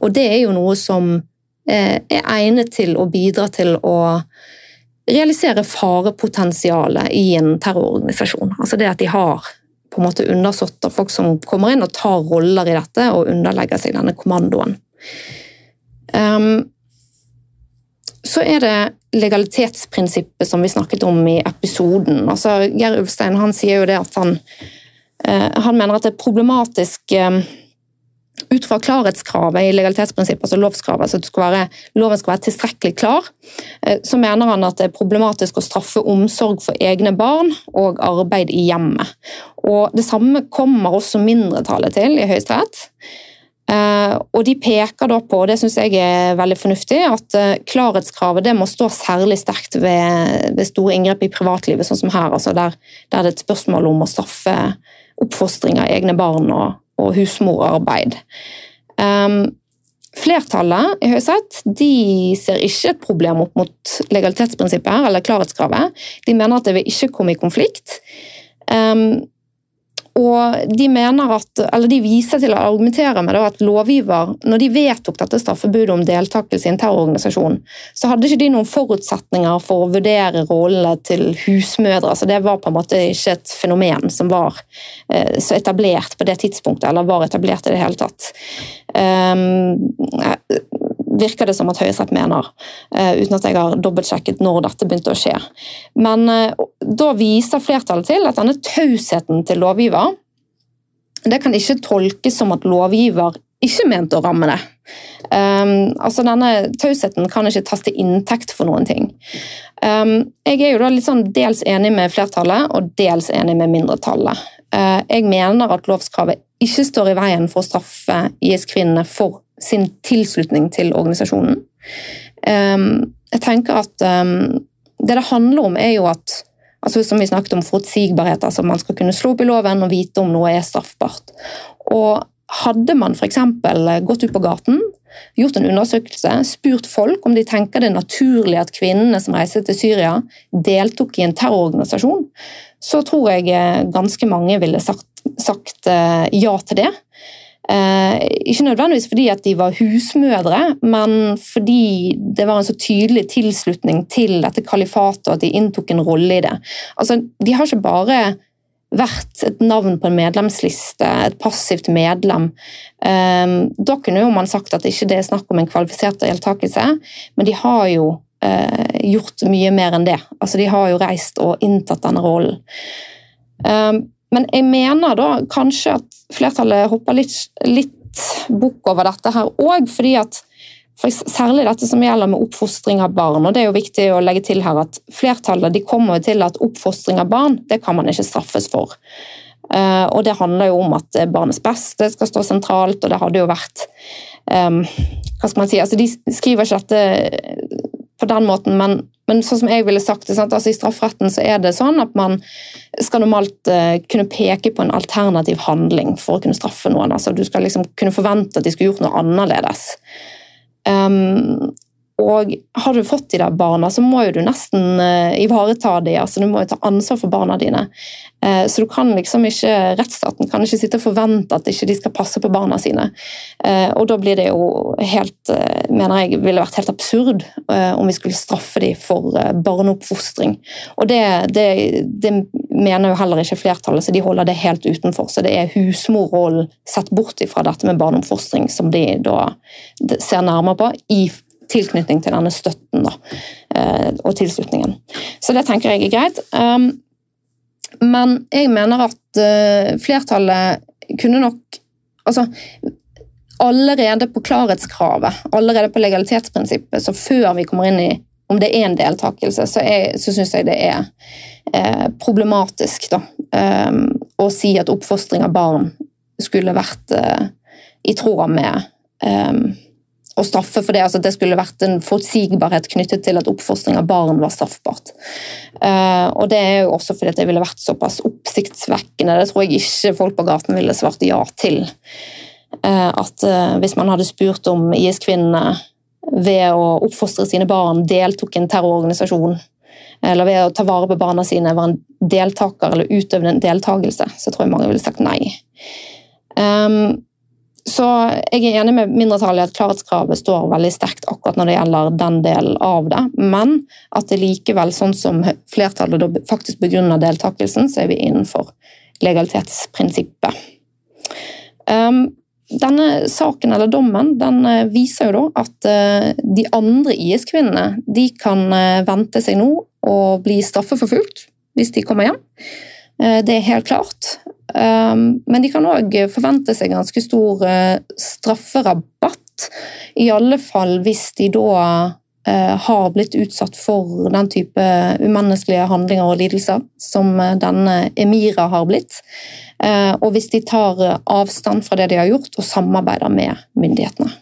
Og det er jo noe som er egnet til å bidra til å realisere farepotensialet i en terrororganisasjon. Altså det at de har på en måte undersått av folk som kommer inn og tar roller i dette og underlegger seg denne kommandoen. Um, så er det legalitetsprinsippet som vi snakket om i episoden. Altså, Geir Ulstein han sier jo det at han, uh, han mener at det er problematisk uh, ut fra klarhetskravet i legalitetsprinsippet, altså lovskravet, så skal være, loven skal være tilstrekkelig klar, eh, så mener han at det er problematisk å straffe omsorg for egne barn og arbeid i hjemmet. Og Det samme kommer også mindretallet til i Høyesterett. Eh, og De peker da på, og det syns jeg er veldig fornuftig, at eh, klarhetskravet det må stå særlig sterkt ved, ved store inngrep i privatlivet, sånn som her, altså der, der det er et spørsmål om å straffe oppfostring av egne barn og, og husmorarbeid. Um, flertallet i Høyesterett ser ikke et problem opp mot legalitetsprinsippet eller klarhetskravet. De mener at det vil ikke komme i konflikt. Um, og de, at, de viser til å argumentere med at lovgiver, når de vedtok dette straffebudet om deltakelse i en terrororganisasjon, så hadde ikke de noen forutsetninger for å vurdere rollene til husmødre. Så det var på en måte ikke et fenomen som var eh, så etablert på det tidspunktet, eller var etablert i det hele tatt. Um, virker det som at Høyesterett mener, uh, uten at jeg har dobbeltsjekket når dette begynte å skje. Men uh, da viser flertallet til at denne tausheten til lovgiver det kan ikke tolkes som at lovgiver ikke mente å ramme det. Um, altså Denne tausheten kan ikke tas til inntekt for noen ting. Um, jeg er jo da litt sånn dels enig med flertallet og dels enig med mindretallet. Uh, jeg mener at lovskravet ikke står i veien for å straffe IS-kvinnene for sin tilslutning til organisasjonen. Um, jeg tenker at det det handler om, er jo at altså som vi snakket om forutsigbarhet, altså Man skal kunne slå opp i loven og vite om noe er straffbart. Og Hadde man f.eks. gått ut på gaten gjort en undersøkelse, spurt folk om de tenker det er naturlig at kvinnene som reiser til Syria, deltok i en terrororganisasjon, så tror jeg eh, ganske mange ville sagt, sagt eh, ja til det. Eh, ikke nødvendigvis fordi at de var husmødre, men fordi det var en så tydelig tilslutning til dette kalifatet, og at de inntok en rolle i det. Altså, de har ikke bare vært et navn på en medlemsliste, et passivt medlem. Eh, da kunne jo man sagt at ikke det er snakk om en kvalifisert deltakelse, men de har jo eh, gjort mye mer enn det. Altså, de har jo reist og inntatt denne rollen. Men jeg mener da kanskje at flertallet hopper litt, litt bukk over dette her òg, fordi at for særlig dette som gjelder med oppfostring av barn. og det er jo viktig å legge til her at Flertallet de kommer til at oppfostring av barn det kan man ikke straffes for. Uh, og Det handler jo om at barnets beste skal stå sentralt, og det hadde jo vært um, hva skal man si, altså De skriver ikke dette på den måten, men, men sånn som jeg ville sagt det, altså I strafferetten så er det sånn at man skal normalt uh, kunne peke på en alternativ handling for å kunne straffe noen. altså Du skal liksom kunne forvente at de skulle gjort noe annerledes. Um, og har du fått de der barna, så må jo du nesten uh, ivareta de, altså Du må jo ta ansvar for barna dine. Uh, så du kan liksom ikke, rettsstaten kan ikke sitte og forvente at ikke de skal passe på barna sine. Uh, og da blir det jo helt, mener jeg, ville vært helt absurd om vi skulle straffe de for barneoppfostring. Og det, det, det, mener jo heller ikke flertallet, så de holder det helt utenfor. Så det er husmorrollen sett bort ifra dette med barneoppfostring som de da ser nærmere på i tilknytning til denne støtten da, eh, og tilslutningen. Så det tenker jeg er greit. Um, men jeg mener at eh, flertallet kunne nok altså, Allerede på klarhetskravet, allerede på legalitetsprinsippet, så før vi kommer inn i om det er en deltakelse, så, er, så syns jeg det er eh, problematisk da, um, å si at oppfostring av barn skulle vært i tråd med um, å straffe for det. altså Det skulle vært en forutsigbarhet knyttet til at oppfostring av barn var straffbart. Uh, og Det er jo også fordi det ville vært såpass oppsiktsvekkende. Det tror jeg ikke folk på gaten ville svart ja til. Uh, at uh, Hvis man hadde spurt om IS-kvinnene ved å oppfostre sine barn deltok i en terrororganisasjon, eller ved å ta vare på barna sine var en deltaker eller utøvende en deltakelse, så tror jeg mange ville sagt nei. Um, så jeg er enig med mindretallet i at klarhetskravet står veldig sterkt akkurat når det gjelder den delen av det, men at det likevel, sånn som flertallet faktisk begrunner deltakelsen, så er vi innenfor legalitetsprinsippet. Um, denne saken eller dommen den eh, viser jo da at uh, de andre IS-kvinnene de kan uh, vente seg nå å bli straffeforfulgt hvis de kommer hjem. Det er helt klart. Ehm, men de kan òg forvente seg ganske stor eh, strafferabatt. I alle fall hvis de da eh, har blitt utsatt for den type umenneskelige handlinger og lidelser som eh, denne Emira har blitt. Og hvis de tar avstand fra det de har gjort og samarbeider med myndighetene.